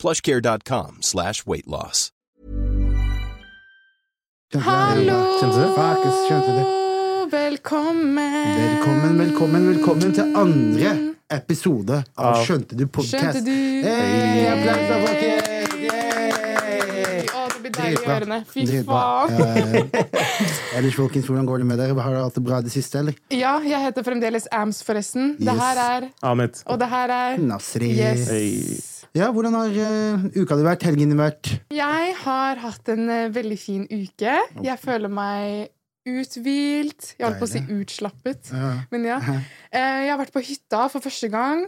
plushcare.com slash weight loss. Hallo! Velkommen! Velkommen, velkommen, velkommen til andre episode av Skjønte du podcast. Skjønte du? Hey, applaus da, folkens! Yay! Å, det blir deilig i Dritbra. ørene. Fy Dritbra. faen. Ellers, folkens, hvordan går det med dere? Har dere hatt det bra i det siste, eller? Ja, jeg heter fremdeles Ams, forresten. Det her er Ahmed. Og det her er Nasri. Yes. Ja, hvordan har uh, uka di vært? Helgen din vært? Jeg har hatt en uh, veldig fin uke. Jeg føler meg uthvilt. Jeg holdt på å si utslappet. Ja. Men ja. Uh, Jeg har vært på hytta for første gang.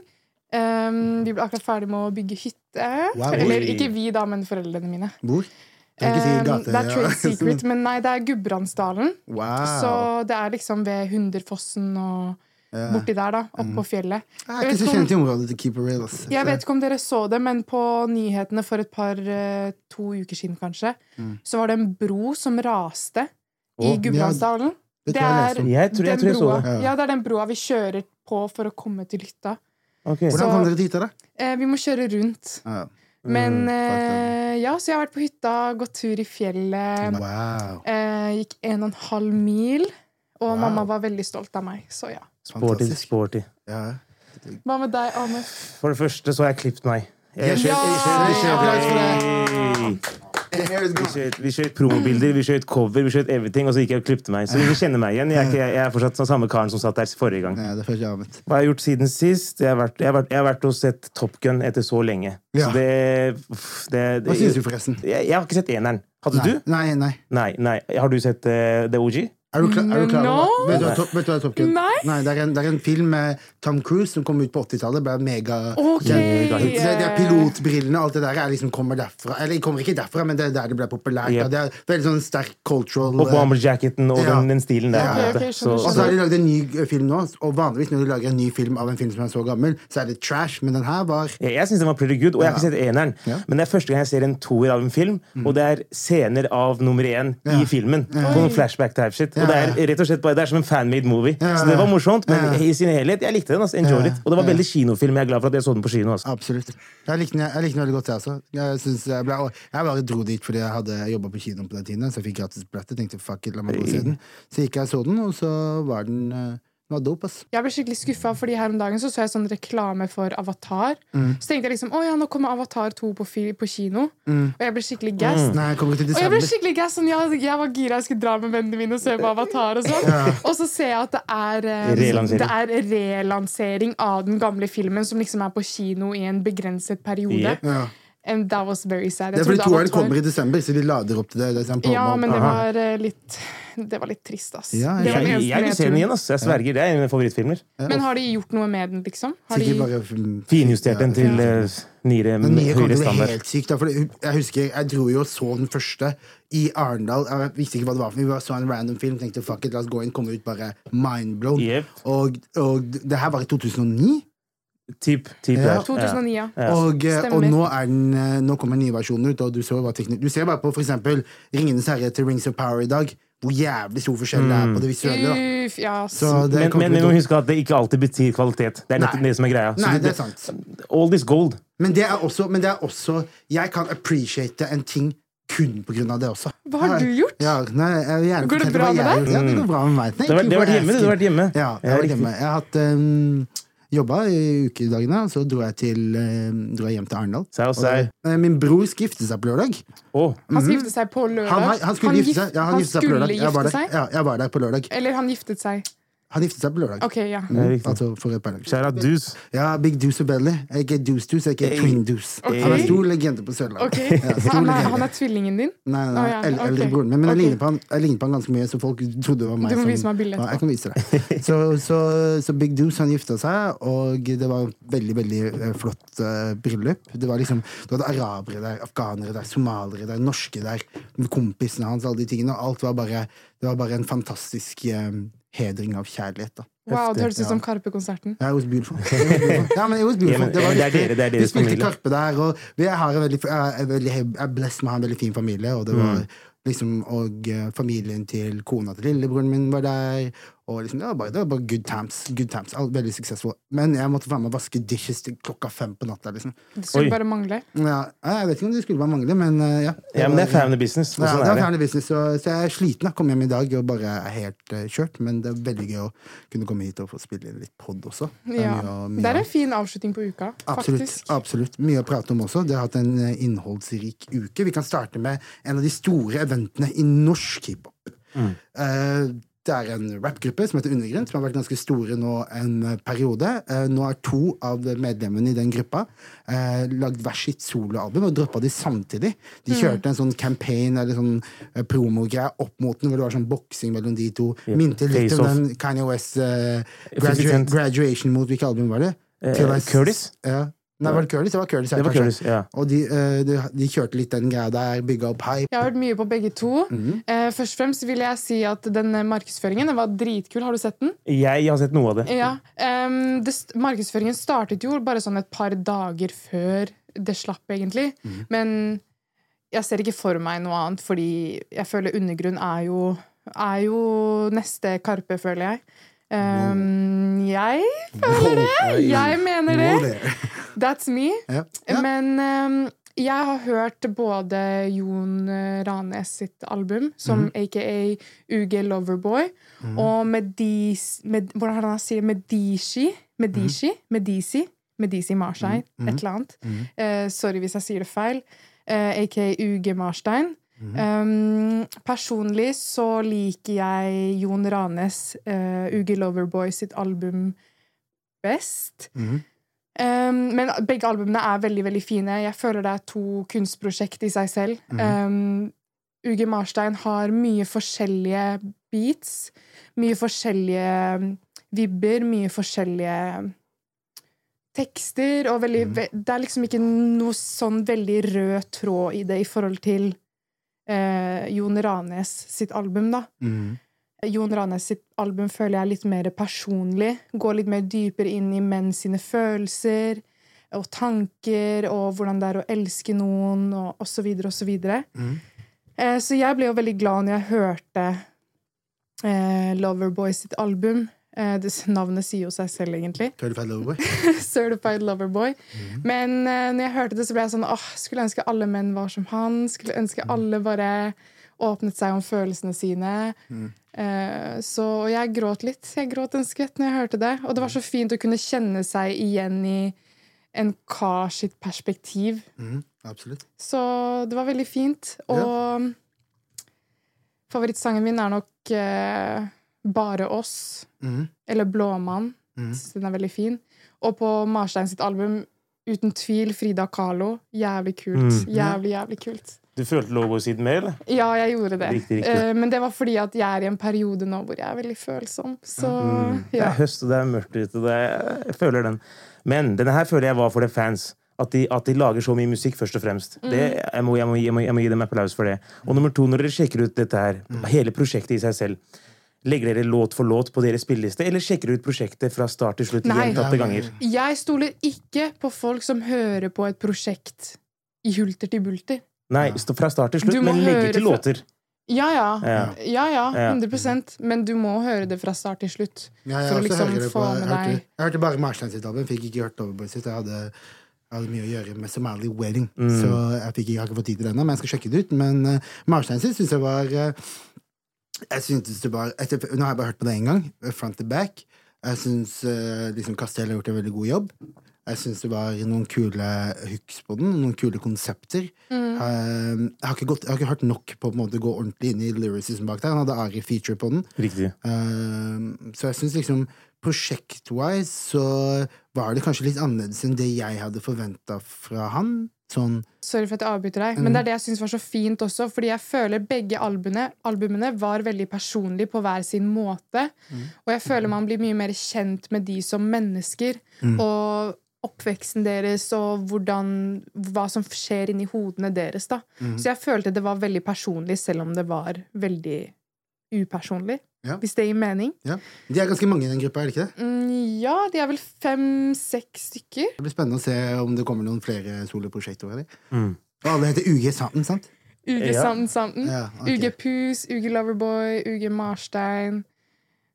Um, vi ble akkurat ferdig med å bygge hytte. Wow. Eller ikke vi, da, men foreldrene mine. Hvor? Det er, si Um, det er trade ja. secret, men nei, det er Gudbrandsdalen. Wow. Så det er liksom ved Hunderfossen og. Borti der, da. Oppe Mm. på fjellet. Jeg er ikke så kjent i området til Keeper real. Jeg vet ikke om dere så det, men på nyhetene for et par eh, to uker siden, kanskje, Mm. så var det en bro som raste oh, i Gudbrandsdalen. Det tror jeg jeg leste om. Jeg tror jeg, den jeg så broa, det. Ja. det er den broa vi kjører på for å komme til hytta. Okay. Hvordan kom dere til hytta, da? Eh, vi må kjøre rundt. Ja. Men Mm, eh, ja, så jeg har vært på hytta, gått tur i fjellet. Wow. Eh, gikk en og en halv mil. Og Wow. mamma var veldig stolt av meg, så ja. Sporty, sporty. Ja. Hva med deg, Anders? For det første så har jeg klippet meg. Jeg, skjøt- Vi skjøt, promobilder, vi skjøt cover, vi skjøt everything, og så gikk jeg og klippet meg. Så du kjenner meg igjen. Jeg er, ikke, jeg er fortsatt den samme karen som satt der forrige gang. Hva har jeg gjort siden sist? Jeg har vært, jeg har vært, jeg har vært og sett Top Gun etter så lenge. Ja. Så det, det, det, Hva syns du, forresten? Jeg, jeg har ikke sett eneren. Hadde Nei. du? Nei, nei. Nei, nei. Har du sett uh, The OG? Er du klar, er du klar over No. vet, du hva Top- vet du hva Top Gun Nei. det, er en, det er en film med Tom Cruise som kom ut på 80-tallet. Ble mega Ok! kjent. Mega hit. det, det er pilotbrillene og alt det der er liksom kommer derfra. Eller kommer ikke derfra, men det er der det ble populært. Yep. Det er veldig sånn sterk cultural Og bomberjacketen og Ja. den, den stilen der. Ja, Okay, en ok, måte. ok, skjønner, Så- Og så har de lagd en ny eh, film nå, og vanligvis når du lager en ny film av en film som er så gammel, så er det trash, men den her var Jeg, jeg syns den var pretty good, og jeg har ikke sett eneren. Ja. Mm. Men det er første gang jeg ser en toer av en film, og det er scener av nummer én i filmen. På noen flashback type shit. Og det er rett og slett bare, det er som en fan-made movie. Ja, Så det var morsomt, men i sin helhet, jeg likte den. Altså, enjoyed it. Og det var veldig kinofilm. Jeg er glad for at jeg så den på kino. Altså. Absolutt. Jeg likte den, jeg likte den veldig godt, jeg også. Jeg, synes jeg, ble, jeg bare dro dit fordi jeg hadde jobba på kino på den tiden, så jeg fikk gratis billett. Tenkte fuck it, la meg gå og se den. Så gikk jeg og så den, og så var den den var dope, ass. Jeg ble skikkelig skuffa, fordi her om dagen så, så jeg sånn reklame for Avatar. Mm. Så tenkte jeg liksom å ja, nå kommer Avatar 2 på, på kino. Og jeg ble skikkelig. Nei, jeg kommer til Og jeg ble skikkelig gass sånn, jeg, jeg var gira, jeg skulle dra med vennene mine og se på Avatar. Og sånn Og så ser jeg at det er, eh, det er relansering av den gamle filmen som liksom er på kino i en begrenset periode. Yeah. Ja. And that was very sad. Det er fordi toeren kommer i desember, så de lader opp til det. det sånn Ja, men det var eh, litt Det var litt trist, ass. Ja, jeg, jeg, Jeg, jeg vil se den igjen. ass. Jeg sverger. Det er en av mine favorittfilmer. Men har de gjort noe med den, liksom? Har de... Bare Finjustert den til Ja. uh, nyere, høyere standard. helt sykt, Da, for jeg husker, jeg dro jo og så den første i Arendal. Jeg visste ikke hva det var, for vi bare så en random film. Tenkte fuck it, la oss gå inn, komme ut bare mindblown. Yep. Og, og det her var i 2009. Typ, typ Ja. 2009, ja. Og, eh, og nå, er den, eh, nå kommer den nye versjonen ut, og du, så bare, teknik- du ser bare på eksempel Ringenes herre til Rings of Power i dag, hvor jævlig stor forskjell det er på det visuelle. Da. Uff, ja. Så det Men, men vi må huske at det ikke alltid betyr kvalitet. Det er nettopp Nei. det som er greia. Så Nei, det det- er sant. All this gold. Men det er også, men det er også Jeg kan appreciate en ting kun på grunn av det også. Hva har du gjort? Ja, nei, jeg vil gjerne Går det bra med deg? Ja, det går bra med meg. Thank Du har vært- hjemme. Du har vært hjemme. Ja, jeg har vært hjemme. Jeg har hatt um, jobba i ukedagene, og så dro jeg, til, um, dro jeg hjem til Arendal. Eh, Min bror skal gifte seg på lørdag. Å, Han skal gifte seg på lørdag. Han, han skulle gifte seg, ja, han han gifte seg på lørdag. Jeg var, der. seg? Ja, jeg var der på lørdag. Eller han giftet seg. Han giftet seg på lørdag. Ok, ja. Mm, altså for et par dager. Kjære dus. Ja, Big Deuce og Belly. Ikke Deuce Deuce, ikke Twin Deuce. Okay. Han er stor legende på Sørlandet. Okay. Ja, han, er, han er tvillingen din? Nei, nei, oh, ja, eldre okay. broren min. Men jeg ligner på han, jeg ligner på han ganske mye, så folk trodde det var meg Du må som vise meg bildet Ja, jeg kan vise deg. Så, så, så Big Deuce han gifta seg, og det var veldig veldig eh, flott uh, bryllup. Det var liksom, Du hadde arabere der, afghanere der, somaliere der, norske der, kompisene hans, alle de tingene. Og alt var bare, det var bare en fantastisk eh, hedring av kjærlighet. da. Wow, det høres ut Ja. som Karpe-konserten. Ja, hos was beautiful. It. Ja, men hos was beautiful. Ja, men- det er dere, det er Vi spilte familie. Karpe der, og jeg har en veldig, jeg veldig jeg blessed med å ha en veldig fin familie. Og det var Mm. liksom, og eh, familien til kona til lillebroren min var der. Og liksom, det, var bare, det var bare good times. Good times. Veldig successful. Men jeg måtte være med og vaske dishes til klokka fem på natta. liksom. Det skulle Oi. bare mangle. Ja, jeg vet ikke om det skulle bare mangle, men uh, ja. Ja, men det er family business. Ja, sånn det er family business, så, så jeg er sliten. Jeg kom hjem i dag og bare er helt uh, kjørt. Men det er veldig gøy å kunne komme hit og få spille inn litt pod også. Det er Ja. mye mye Det er en fin avslutning på uka, Absolutt. faktisk. absolutt. Mye å prate om også. Det har hatt en eh, innholdsrik uke. Vi kan starte med en av de store eventene i norsk hiphop. Eh, det er en rappgruppe som heter Undergrunn, som har vært ganske store nå en eh, periode. Eh, nå er to av medlemmene i den gruppa eh, lagd hver sitt soloalbum, og droppa de samtidig. De kjørte en sånn campaign eller sånn eh, promogreie opp mot den, hvor det var sånn boksing mellom de to. Yep. Minte litt Face om off. den Kanye West eh, gradua Graduation mot hvilket album var det? Eh, Curtis? Ja. Nei, var det Curlis? Det var Curlis, ja, Det var kanskje. Ja. Og de, eh, de, de kjørte litt den greia der, bygga opp hype. Jeg har hørt mye på begge to. Mm -hmm. først og fremst vil jeg si at den eh, markedsføringen den var dritkul. Har du sett den? Jeg har sett noe av det. Ja. Um, det, markedsføringen startet jo bare sånn et par dager før det slapp, egentlig. Mhm. Men jeg ser ikke for meg noe annet, fordi jeg føler undergrunn er jo, er jo neste Karpe, føler jeg. Em, jeg føler det! Jeg mener det. That's me. Men um, jeg har hørt både Jon eh, Ranes sitt album, som mm. aka UG Loverboy, og Medis, med, Hvordan han sier Medici? Medici? Mhm. Medici? Medici Marstein. Et eller annet. Mhm. Eh, sorry hvis jeg sier det feil. Uh, aka UG Marstein. Um, personlig så liker jeg Jon Ranes, uh, UG Loverboy sitt album best. Mhm. Um, men begge albumene er veldig veldig fine. Jeg føler det er to kunstprosjekt i seg selv. um, Uge Marstein har mye forskjellige beats. Mye forskjellige vibber, mye forskjellige tekster. Og veldig, ve det er liksom ikke noe sånn veldig rød tråd i det i forhold til eh, Jon Ranes sitt album, da. Mm. Jon Ranes sitt album føler jeg er litt mer personlig. Går litt mer dypere inn i menn sine følelser og tanker, og hvordan det er å elske noen, og osv., så videre og så. Mhm. Eh, så jeg ble jo veldig glad når jeg hørte eh, Loverboy sitt album. Eh, det, navnet sier jo seg selv, egentlig. Certified Loverboy. Certified Loverboy. Men eh, når jeg hørte det, så ble jeg sånn åh, Skulle ønske alle menn var som han. Skulle ønske alle bare åpnet seg om følelsene sine. Eh, så og jeg gråt litt. Jeg gråt en skvett når jeg hørte det. Og det var så fint å kunne kjenne seg igjen i en kar sitt perspektiv. Mhm. Absolutt. Så det var veldig fint. Og favorittsangen min er nok Bare oss. mm. Eller Blåmann. Mm. Den er veldig fin. Og på Marstein sitt album, uten tvil, Frida Kahlo. Jævlig kult. Mm. Jævlig, jævlig kult. Du følte logosiden mer, eller? Ja, jeg gjorde det. Riktig, riktig. Eh, men det var fordi at jeg er i en periode nå hvor jeg er veldig følsom. Så Mm. Det er høst, og det er mørkt ute. jeg føler den. Men denne her føler jeg var for the fans. At de, at de lager så mye musikk, først og fremst. Mm. Det, jeg, må, jeg, må, jeg, må, jeg må gi dem applaus for det. Og nummer to, når dere sjekker ut dette her, Mm. hele prosjektet i seg selv, legger dere låt for låt på deres spilleliste, eller sjekker dere ut prosjektet fra start til slutt Nei. gjentatte ganger? Jeg stoler ikke på folk som hører på et prosjekt i hulter til bulter. Nei, fra start til slutt, men legger til fra- låter. Ja, ja. Ja. Ja, ja. Ja. 100% Men du må høre det fra start til slutt. Ja, jeg For å liksom få på- med jeg hørte, deg- jeg hørte bare Marstein sitt album, fikk ikke hørt Loverboy sitt. Jeg hadde, jeg hadde mye å gjøre med Somali Wedding, Mm. så jeg, fikk, jeg har ikke fått tid til det ennå, men jeg skal sjekke det ut. Men uh, Marstein sitt syns jeg var eh, Jeg syntes det var etter, Nå har jeg bare hørt på det én gang, front to back. Jeg syns uh, liksom Castell har gjort en veldig god jobb. Jeg syns det var noen kule hooks på den, noen kule konsepter. Mm. Eh, jeg, har ikke gått, jeg har ikke hørt nok på, å gå ordentlig inn i lyricism bak der. Han hadde Ari feature på den. Riktig. Eh, så jeg syns liksom prosjekt-wise så var det kanskje litt annerledes enn det jeg hadde forventa fra han. Sånn Sorry for at jeg avbryter deg, Mm. men det er det jeg syns var så fint også. Fordi jeg føler begge albumene, albumene var veldig personlige på hver sin måte. Mm. Og jeg føler man blir mye mer kjent med de som mennesker. Mm. Og oppveksten deres og hvordan, hva som skjer inni hodene deres. da. Mm. Så jeg følte det var veldig personlig, selv om det var veldig upersonlig. Ja. Hvis det gir mening. Ja. De er ganske mange i den gruppa, er det ikke det? Mm, ja, de er vel fem-seks stykker. Det blir spennende å se om det kommer noen flere soloprosjekter. over Mm. Og alle heter UG Santen, sant? Uge Ja. Santen Sanden. Ja, okay. Uge Pus, Uge Loverboy, Uge Marstein.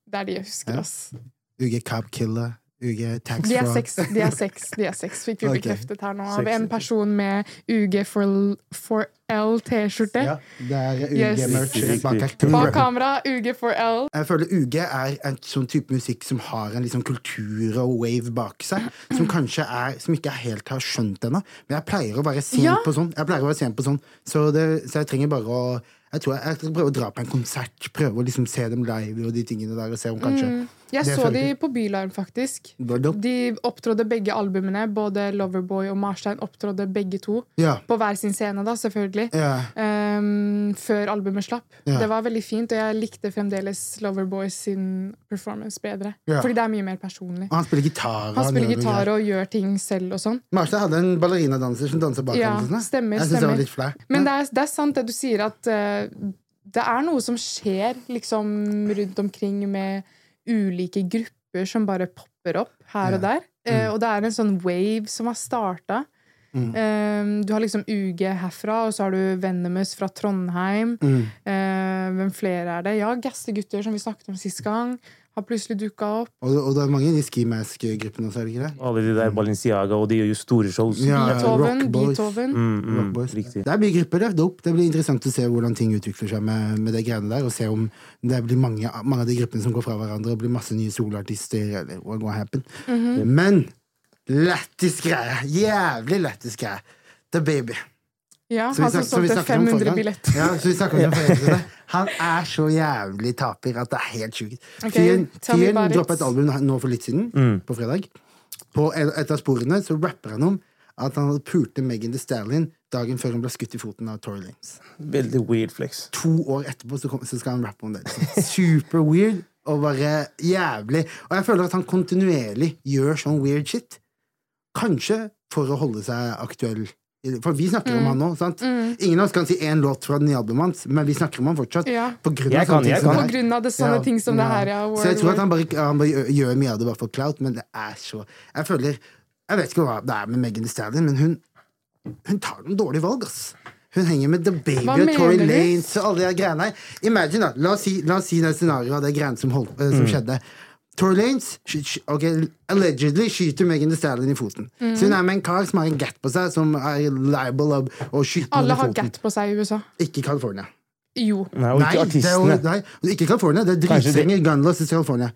Det er de jeg husker, Ja. ass. UG Cab Killer, UG Tax De er seks, de er seks, de er seks fikk vi okay. bekreftet her nå. Av en person med UG for, for L-T-skjorte. Ja, det er UG-merch yes. bak. Bak kamera, UG for L. Jeg føler UG er en sånn type musikk som har en liksom kultur og wave bak seg, som kanskje er Som ikke jeg helt har skjønt ennå. Men jeg pleier å være sen Ja. på sånn. Jeg pleier å være sen på sånn Så, det, så jeg trenger bare å jeg tror jeg, jeg skal å dra på en konsert, prøve å liksom se dem live og de tingene der, og se om kanskje Jeg Det så de på Bylarm, faktisk. De opptrådde begge albumene. Både Loverboy og Marstein opptrådde begge to. Ja. På hver sin scene, da, selvfølgelig. ja. Um, før albumet slapp. Ja. Det var veldig fint, og jeg likte fremdeles Loverboy sin performance bedre. Fordi det er mye mer personlig. Og han spiller gitar. Han spiller gitar og gjør ting selv og sånn. Marstein hadde en ballerinadanser som dansa bak Ja, ham. sånn, stemmer, Jeg syns det var litt flau. Men det er, det er sant det du sier, at uh, det er noe som skjer liksom rundt omkring med ulike grupper som bare popper opp her og der. Mm. og det er en sånn wave som har starta. Mm. Eh, du har liksom UG herfra, og så har du Venomous fra Trondheim. Mm. Eh, hvem flere er det? Ja, Gastegutter, som vi snakket om sist gang, har plutselig dukka opp. Og, og det er mange i de ski mask-gruppene også, er det ikke det? Alle de der Balenciaga, og de gjør jo store shows. Ja, Beethoven, Rock Boys. Beethoven. Mm, mm, riktig. Det er mye grupper, det er dope. Det blir interessant å se hvordan ting utvikler seg med, med det greiene der, og se om det blir mange, mange av de gruppene som går fra hverandre, og blir masse nye soloartister, eller what will happen. Mhm. Men lættis greie! Jævlig lættis greie. The Baby. Ja, han som solgte snakket om forrige 500 billetter. Ja, så vi snakker om det. Han er så jævlig taper at det er helt sjukt. Fyren droppa et album nå for litt siden, Mm. på fredag. På et av sporene så rapper han om at han hadde pulte Megan Thee Stallion dagen før hun ble skutt i foten av Tory Lanes. Veldig weird flex. To år etterpå så, kom, så skal han rappe om det. Super weird og bare jævlig. Og jeg føler at han kontinuerlig gjør sånn weird shit. Kanskje for å holde seg aktuell. For vi snakker Mm. om han nå. sant? Ingen av oss kan si én låt fra den nye albumet hans, men vi snakker om han fortsatt. Ja. På grunn av kan, sånne ting som det På her. grunn av det sånne Ja, ting som det her, ja. Så jeg tror at han bare, han bare gjør- mye av det bare for clout, men det er så Jeg føler Jeg vet ikke hva det er med Megan Thee Stallion, men hun Hun tar noen dårlige valg, ass. Hun henger med The Baby og Tory? Lanes og alle de greiene her. Imagine, da. La oss si, la oss si det scenarioet av det greiene som, holdt, eh, som Mm. skjedde. Tory Lanes sky- sky- ok, allegedly skyter Megan Thee Stallion i foten. Mm. Så hun er med en kar som har en gat på seg, som er liable of å skyte Alle har gat på seg i USA. Ikke California. Jo. Nei, og ikke det er nei, ikke California. Det er dritstrenge gunlaws i California.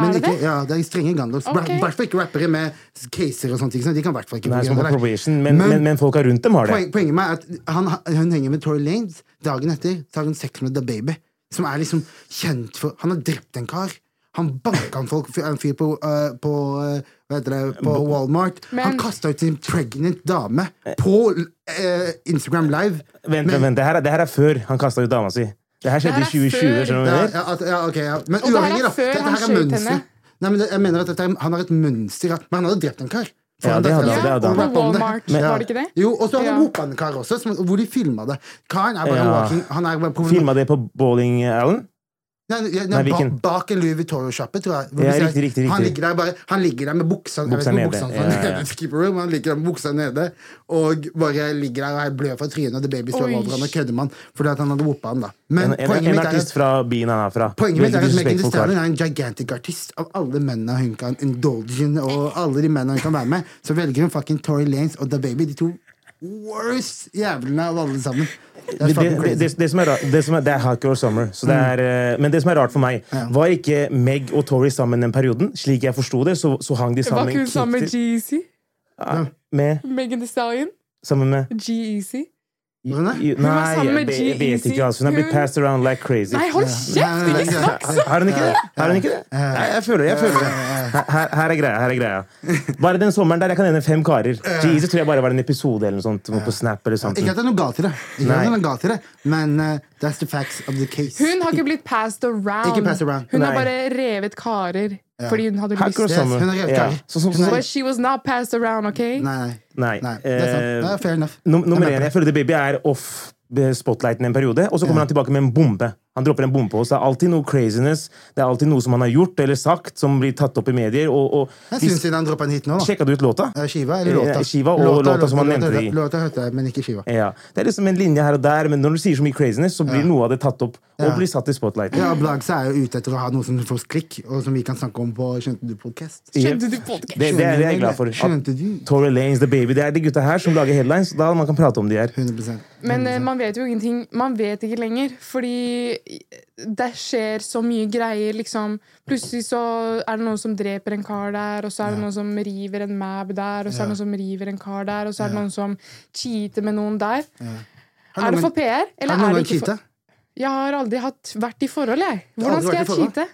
Men Er det ikke, det? Ja, det er strenge gunlaws. I okay. hvert fall ikke rappere med caser og sånne ting. Så de kan i hvert fall ikke Nei, få som på probation, men, Men- men, men folka rundt dem har det. Poen, poenget med er at han, hun henger med Tory Lanes. Dagen etter tar hun sex med The Baby, som er liksom kjent for Han har drept en kar. Han banka en folk, en fyr på, uh, på, uh, hva heter det, på Walmart. Men- han kasta ut sin pregnant dame på øh, Instagram Live. Vent, Men- vent. Det, her, er- det her er før han kasta ut dama si. Det her skjedde i Det her er 2020. før. skjønner du Ja, ja, at, ja. Men uavhengig, da. Dette her er mønster. Nei, men det, jeg mener at dette Han har et mønster. Men han hadde drept en kar. Ja, det hadde ja, det hadde. Walmart, Ja. var det ikke det? Jo, og så hadde han Ja. en kar også, som, hvor de filma det. Karen er bare Ja. walking Han er bare på, Filma det på Bowling Allen? Nei, nei, Nei, ba, bak en Louis Vuitton-sjappe, tror jeg. Hvor Ja, riktig, riktig, Han ligger der bare Han ligger der med buksa, Buksa nede, buksa ja, ja, ja. room, Han ligger der med buksa nede og bare ligger der og er blød fra trynet, og The Baby står over han og kødder med han fordi at han hadde whoopa han, da. Men En, en, poenget en er artist at fra byen han er fra. Poenget mitt er at Megan Thee. Stallion er en gigantic artist. Av alle mennene hun kan indulge in, og alle de mennene hun kan være med, så velger hun fucking Tory Lanes og The Baby, de to worst jævlene av alle sammen. Det er Det, det, det, det, som er, rart, det, som er, det er Hot Summer. Så det er, mm. men det som er rart for meg, Ja. var ikke Meg og Tori sammen den perioden? Slik jeg forsto det, så, så hang de Var ikke hun sammen med GEC? Ja, Med Megan Thee Stallion. Sammen med G-Easy. Nei, sammen jeg, jeg vet ikke. Altså. Hun har blitt passed around like crazy. Nei, hold kjeft! Ikke snakk! Har hun ikke det? Har hun ikke det? Nei, jeg føler det. jeg føler det her, her er greia. her er greia Bare den sommeren der jeg kan nevne fem karer. Jesus tror jeg bare var en episode eller noe sånt på Snap. eller sånt Ikke at det er noe galt i det, Ikke at det er noe galt i det men uh, that's the facts of the case. Hun har ikke blitt passed around. Ikke passed around. Hun har bare revet karer fordi hun hadde lyst. Yes, hun er helt klar. Så- så- Hun But she was not passed around, OK? Nei, nei. Nei. nei. Det er sant. eh, Det er fair enough. Num nummer er én, jeg føler The Baby er off spotlighten en periode, og så kommer han tilbake med en bombe. Han dropper en bombe på oss. Det er alltid noe craziness, det er alltid noe som han har gjort eller sagt, som blir tatt opp i medier. Og, og Jeg synes syns han droppa en hit nå, da. Sjekka du ut låta? Skiva eller låta? Eh, skiva og låta som han nevnte i. Låta hørte jeg, men ikke skiva. Ja. Det er liksom en linje her og der, men når du sier så mye craziness, så blir noe av det tatt opp og Ja. blir satt i spotlight. Ja, Blagsa er jo ute etter å ha noe som får klikk, og som vi kan snakke om på Skjønte du podcast. Skjønte du podcast? Det, det er det jeg er glad for. Skjønte du? Tory Lanes, The Baby, det er de gutta her som lager headlines. Da man kan prate om de her. 100% Men eh, man vet jo ingenting. Man vet ikke lenger, fordi det skjer så mye greier, liksom. Plutselig så er det noen som dreper en kar der, og så er det noen som river en mab der, og så er det noen som river en kar der, og så er det noen som cheater med noen der. Har Er det for PR, Har eller er det ikke for? Jeg har aldri hatt, vært i forhold, jeg. Hvordan skal jeg cheate?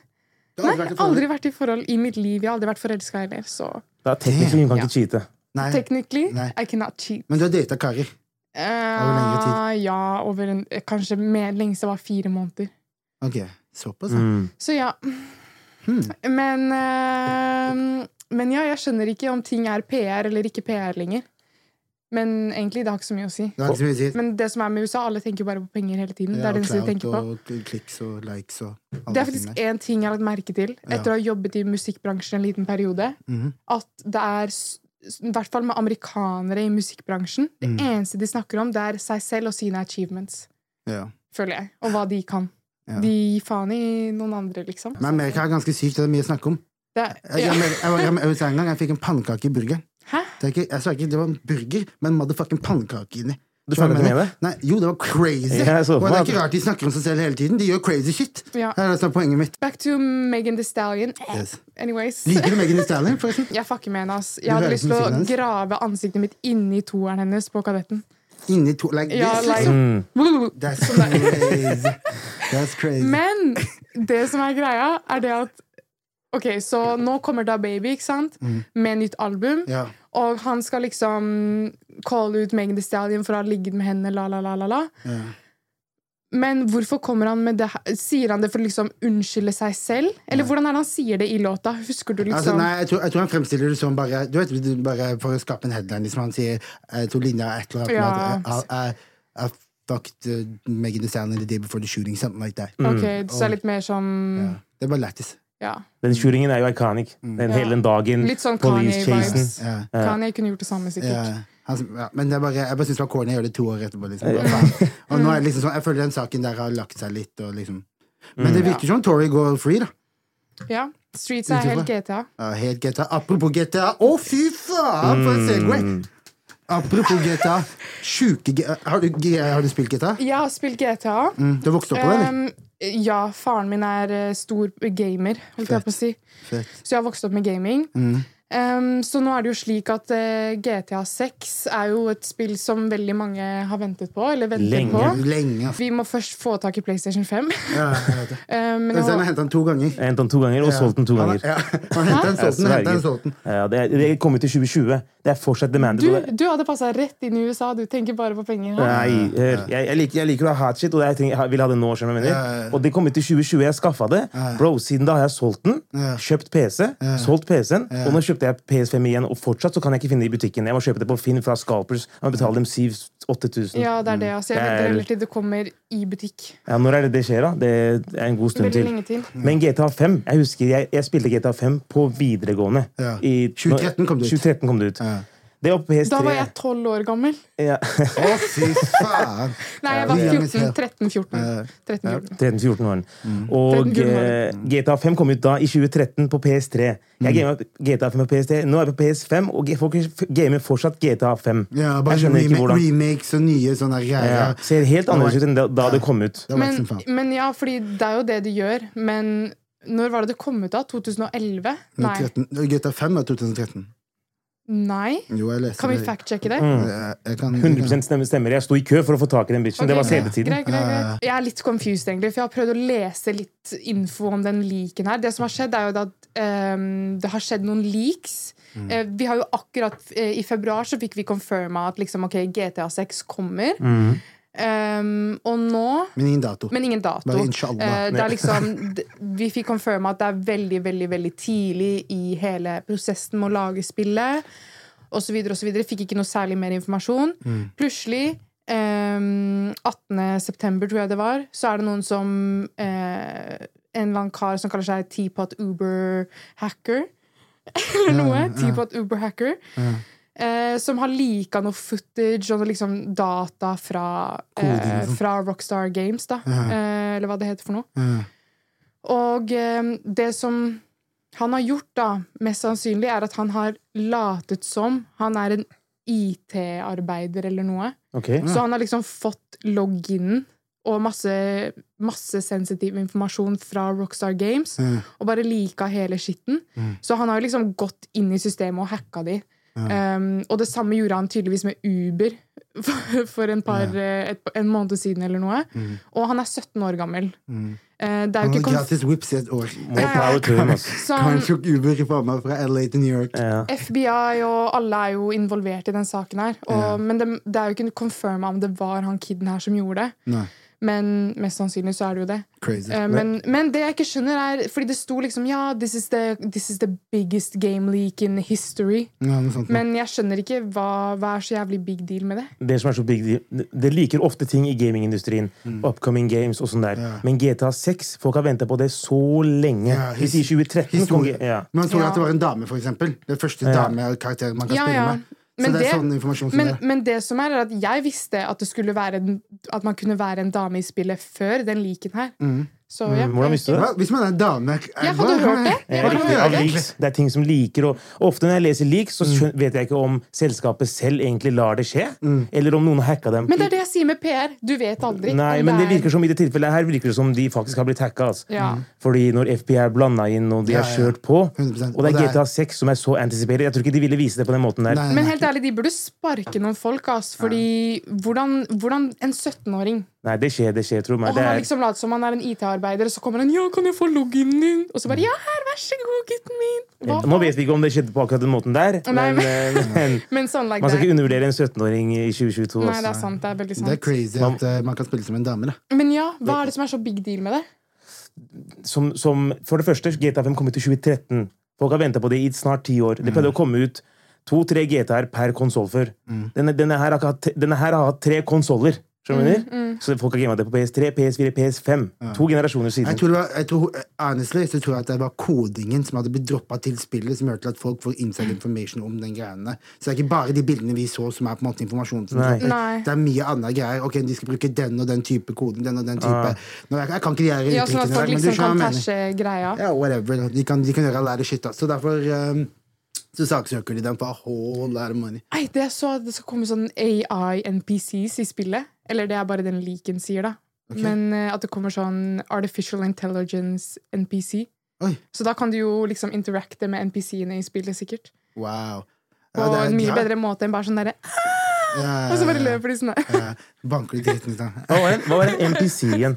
Har Nei, i forhold? aldri vært i forhold i mitt liv. Jeg har aldri vært forelska heller, så Da teknisk hun kan ikke cheate. Nei. technically, Nei. I cannot cheat. Men du har data karer. Lengre Eh, ja, over en, kanskje mer lengst det var fire måneder. Ok, såpass. ja. Mm. Så ja. Hmm. Men uh, Men ja, jeg skjønner ikke om ting er PR eller ikke PR lenger. Men egentlig, det har ikke så mye å si. Det mye å si. Men det som er med USA, alle tenker bare på penger hele tiden. det er det de tenker på. og kliks og likes og alle Det er faktisk én ting jeg har lagt merke til etter å ha jobbet i musikkbransjen en liten periode. Mhm. At det er, i hvert fall med amerikanere i musikkbransjen, det Mm. eneste de snakker om, det er seg selv og sine achievements. Ja. Føler jeg. Og hva de kan. Ja. De gir faen i noen andre, liksom. Men Amerika er ganske sykt, det er mye å snakke om. Er, Jeg, ja. jeg, jeg, var i USA en gang, jeg fikk en pannekake i burgeren. Hæ? Det er ikke, jeg sa ikke det var en burger, men motherfucking pannekake inni. Du følger du med det? Nei, jo, det var crazy! Ja, og det er ikke rart de snakker om seg selv hele tiden. De gjør crazy shit. Ja. Det er det er poenget mitt. Back to Megan Thee Stallion. Yes. Anyways. Liker du Megan Thee Stallion, forresten? Jeg fucker med henne. ass. Du Jeg hadde lyst til å hennes? grave ansiktet mitt inni toeren hennes på Kadetten. Inni to like Ja, this, like- liksom. Mm. That's crazy. That's crazy. Men det som er greia, er det at Ok, så nå kommer da Baby, ikke sant? Med nytt album. Mm. Ja. Og han skal liksom calle ut Megan Thee Stallion for å ha ligget med henne, la, la, la, la, la. Ja. Men hvorfor kommer han med det? Sier han det for å liksom unnskylde seg selv? Eller hvordan er det han sier det i låta? Husker du Altså, liksom nei, jeg tror, jeg tror han fremstiller det som bare Du vet, bare for å skape en headline. Liksom han sier to linjer er et eller annet Ja. I, I, I fucked uh, Megan Thee Stallion the day before the shooting. Something like that. Ok, så det litt mer som Ja. Det bare lættis. Ja. Den shootingen er jo iconic. Den Ja. hele den dagen. Litt sånn. Kanye-vibes. Ja. Kanye kunne gjort det samme, sikkert. Ja, men det er bare, jeg bare syns det var corny å gjøre det to år etterpå. Liksom. Og nå er det liksom sånn, Jeg føler den saken der har lagt seg litt. Og liksom. Men det virker som Tory går free, da. Ja. Streets er helt GTA. Ja, helt GTA. Apropos GTA. Å, fy faen, for en Segway! Apropos GTA. Sjuke har du, har du spilt GTA? Jeg har spilt GTA. Mm, du har vokst opp på det, eller? Um, ja, faren min er eh, stor gamer, holdt jeg på å si. Fett. Så jeg har vokst opp med gaming. Mm. Um, så nå er det jo slik at uh, GTA 6 er jo et spill som veldig mange har ventet på. Eller ventet Lenge. på. Lenge. Vi må først få tak i PlayStation 5. Ja, jeg vet det. Um, jeg har må, hentet den to ganger. Jeg henta den to ganger, og solgt den to ganger. ja, han hentet den, solgt den, den. Ja, det, det kom ut i 2020. Det er fortsatt demanded. du, du hadde passa rett inn i USA. Du tenker bare på penger. hæ? Nei, hør. Jeg, jeg, liker, jeg liker å ha hot shit, og jeg, tenker, jeg vil ha det nå. Ja, ja, ja. Og det kom ut i 2020. Jeg skaffa det. Bro, Siden da har jeg solgt den, Ja. kjøpt PC, solgt PC-en, og nå kjøpte jeg PS5 igjen, og fortsatt så kan jeg ikke finne det i butikken. Jeg må kjøpe det på Finn fra Scalpers. Jeg må betale dem 7000-8000. Ja, det er det. Altså, jeg Det er- venter heller til det kommer i butikk. Ja, når er det det skjer, da? Det er en god stund Veldig til. lenge til. Men GTA 5 Jeg husker jeg, jeg spilte GTA 5 på videregående. Ja. I, 2013 kom det ut. 2013 kom det ut. Ja. Det var på PS3. Da var jeg tolv år gammel. ja. Å, fy faen! Nei, jeg var 14. 13-14. 13-14. 13-14 år. Mm. Og 13-14 år. GTA 5 kom ut da i 2013 på PS3. Jeg Mm. gamet GTA 5 på PS3. Nå er jeg på PS5, og folk gamer fortsatt GTA 5. Ja, bare jeg ikke hvordan remakes og nye sånne ja, greier. Ser helt annerledes ut enn da, da det kom ut. Men, men ja, fordi det er jo det de gjør. Men når var det det kom ut, da? 2011? Nei. 13, GTA 5 er 2013. Nei. Jo, jeg leste Kan vi det. fact-sjekke det? Jeg, jeg kan, 100 stemmer, stemmer. Jeg sto i kø for å få tak i den bitchen. Okay. det var CD-tiden. Jeg er litt confused, egentlig, for jeg har prøvd å lese litt info om den leaken her. Det som har skjedd, er jo at um, det har skjedd noen leaks. Mm. Eh, vi har jo akkurat uh, I februar så fikk vi confirma at liksom, okay, GTA 6 kommer. Mm. Ehm, og nå Men ingen dato. Men ingen dato. Er liksom, vi fikk confirma at det er veldig veldig, veldig tidlig i hele prosessen med å lage spillet. Og så videre og så videre. Fikk ikke noe særlig mer informasjon. Mm. Plutselig, Um, 18. september, tror jeg det var, så er det noen som uh, En eller annen kar som kaller seg Teapot Uber Hacker. Eller noe. Teapot Uber Hacker. Eh, som har lika noe footage og liksom data fra, eh, liksom. fra Rockstar Games, da. Eh, eller hva det heter for noe. Ja. Og eh, det som han har gjort, da, mest sannsynlig, er at han har latet som han er en IT-arbeider eller noe. Ok. Så han har liksom fått loginen og masse, masse sensitiv informasjon fra Rockstar Games, Ja. og bare lika hele skitten. Så han har liksom gått inn i systemet og hacka de. Um, og det samme gjorde han tydeligvis med Uber for, for en, par, ja. et, en måned siden eller noe. Og han er 17 år gammel. Eh, det er jo ikke gratis whips i et år. Altså. tok Uber faen meg fra LA til New York. Ja. FBI og alle er jo involvert i den saken her. Og, Men det, det er jo ikke confirma om det var han kiden her som gjorde det. Nei, Men mest sannsynlig så er det jo det. crazy. Eh, men, men det jeg ikke skjønner, er Fordi det sto liksom Ja, this is the, this is the biggest game leak in history. Ja, sant. Men jeg skjønner ikke hva, hva er så jævlig big deal med det. Det som er så big deal Det liker ofte ting i gamingindustrien. Upcoming games og sånn der. Ja. Men GTA 6 Folk har venta på det så lenge. Ja, Vi sier 2013. kom Historie. Ja. Man Ja. at det var en dame, for eksempel. Det første Ja. damekarakteren man kan Ja, spille ja. med. Men det er sånn informasjon som Men, det. men det som er, er at jeg visste at, det skulle være at man kunne være en dame i spillet før den liken her. Så ja. Mm, hvordan visste du det? Hvis man er dame Jeg hadde hørt det. Jeg hadde hørt det. leaks. Det er ting som liker og Ofte når jeg leser leaks, så vet jeg ikke om selskapet selv egentlig lar det skje, eller om noen har hacka dem. Men det er det jeg sier med PR. Du vet aldri. Nei, men det er- virker som i det tilfellet her virker det som de faktisk har blitt hacka. Altså. Ja. Fordi når FBI er blanda inn, og de har kjørt på Og det er GTA 6 som er så anticipated. Jeg tror ikke de ville vise det på den måten der. Nei, Men nei, helt ærlig, de burde sparke noen folk, altså. Fordi hvordan, hvordan En 17-åring Nei, det skjer, det skjer, tro meg. Og han har liksom latt som han er en IT-arbeider, og så kommer han 'Ja, kan jeg få loginen din?' Og så bare 'Ja, her, vær så god, gutten min'. Hva Nå vet vi ikke om det skjedde på akkurat den måten der, Nei, men, eh, men Men sånn like man skal ikke undervurdere en 17-åring i 2022. Nei, altså. det er sant. Det er veldig sant. Det er crazy at uh, man kan spille som en dame. Da. Men ja, hva er det som er så big deal med det? som, som For det første, GTA 5 kom ut i 2013. Folk har venta på det i snart ti år. Det pleide å komme ut to-tre GTA-er per konsoll før. Denne, denne, her har hatt, denne her har hatt tre konsoller. Skjønner mm. Så folk har gamet det på PS3, PS4, PS5. To generasjoner Jeg siden. tror, det var, jeg tror, honestly, så tror jeg at det var kodingen som hadde blitt droppa til spillet, som gjorde til at folk får inside information om den greiene. Så det er ikke bare de bildene vi så, som er på en måte informasjon. Som Nei. Nei. Det er mye andre greier. Ok, De skal bruke den og den type koden. Den og den type Nå, jeg, jeg kan ikke de her Ja, Sånn at folk liksom kan tæsje greia. Ja, whatever. De kan, de kan gjøre all that shit. Da. Så derfor um, så saksøker de dem for whole lot of money. Nei, det er så at det skal komme sånn AI-NPCs i spillet. Eller det er bare den leaken sier, da. Men uh, at det kommer sånn Artificial Intelligence NPC. Oi, Så da kan du jo liksom interacte med NPC-ene i spillet, sikkert. wow. På Ja, er- en mye ja, bedre måte enn bare sånn derre ja, Og så bare løper de sånn der. Banker de dritten ut av Hva var en, hva var en NPC igjen?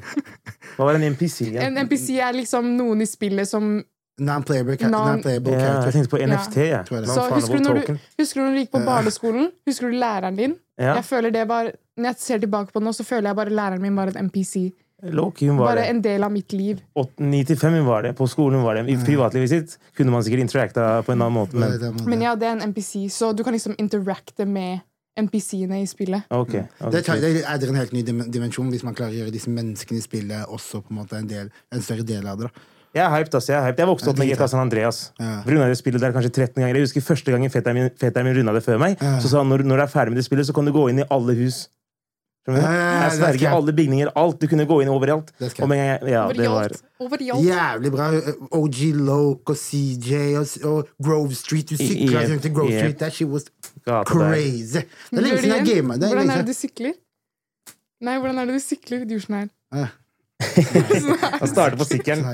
Hva var en NPC igjen? En NPC er liksom noen i spillet som Non-playable Non- non yeah, jeg tenkte på NFT. jeg. Yeah. Så husker du, når du, husker du når du gikk på barneskolen? Husker du læreren din? Yeah. Jeg føler det var Når jeg ser tilbake på det nå, så føler jeg bare læreren min var en NPC. Loki, Bare det. en del av mitt liv. 95 hun var det. På skolen var det. I privatlivet sitt kunne man sikkert interacta på en annen måte, er men. Men ja, det er en NPC, så du kan liksom interacte med NPC-ene i spillet. Okay, okay. Det, tar, det adder en helt ny dimensjon hvis man klarer å gjøre disse menneskene i spillet også på en måte en, del, en større del av det. da. Jeg er hyped, ass. Jeg er hyped. Jeg vokste opp med Ja, GTA San Andreas. Ja. Runda det spillet der kanskje 13 ganger. Jeg husker første gangen fetteren min, fetteren min runda det før meg. Så sa han når, når du er ferdig med det spillet, så kan du gå inn i alle hus. Skjønner du? Ja, ja, ja, Jeg det er sverger alle bygninger. Alt. Du kunne gå inn overalt. Det er. Og med en gang jeg- ja, det var Overalt. Overalt. Jævlig bra. OG Loke og CJ og, og Grove Street. Du sykla Yep, til Grove yep. Street. That shit was gata der. crazy. Det er lenge Gjør det siden jeg igjen. gama. Det er Hvordan lenge er det siden. du sykler? Nei, hvordan er det du sykler? Du sånn her. Ja. Han starter på sykkelen.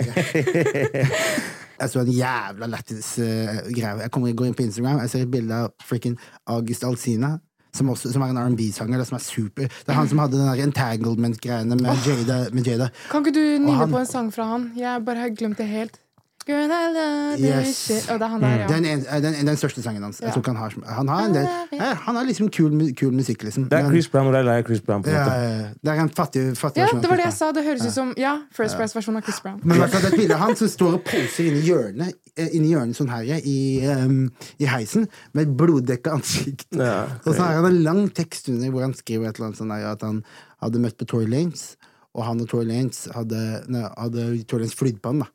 Jeg så en jævla lættis uh, greie. Jeg kommer går inn på Instagram, jeg ser et bilde av frikken August Alsina. Som, også, som er en R&B-sanger, det som er super. Det er han som hadde den der entanglement-greiene med, Jada, med Jada. Kan ikke du nynne han- på en sang fra han? Jeg bare har glemt det helt. Girl, I love Yes. shit. Å, det er han der, ja. Den, en, den, den største sangen hans. Jeg Ja. tror ikke han har Han har en del eh, Han har liksom kul, kul musikk, liksom. Det er Chris Brown og det er Chris Brown. på en ja, måte. ja, det er en fattig, fattig Ja, versjon det var det jeg sa. Det høres ut som Ja, First Price-versjon av Chris Brown. Men i hvert fall det et bilde av han som står og poser inni hjørnet eh, Inni hjørnet sånn her i, um, i heisen med et bloddekka ansikt. Ja, Og så har han en lang tekst under hvor han skriver et eller annet sånn der at han hadde møtt på Tory Lanes, og han og Tory Lanes hadde, nei, hadde Tory Lanes flydd på han, da.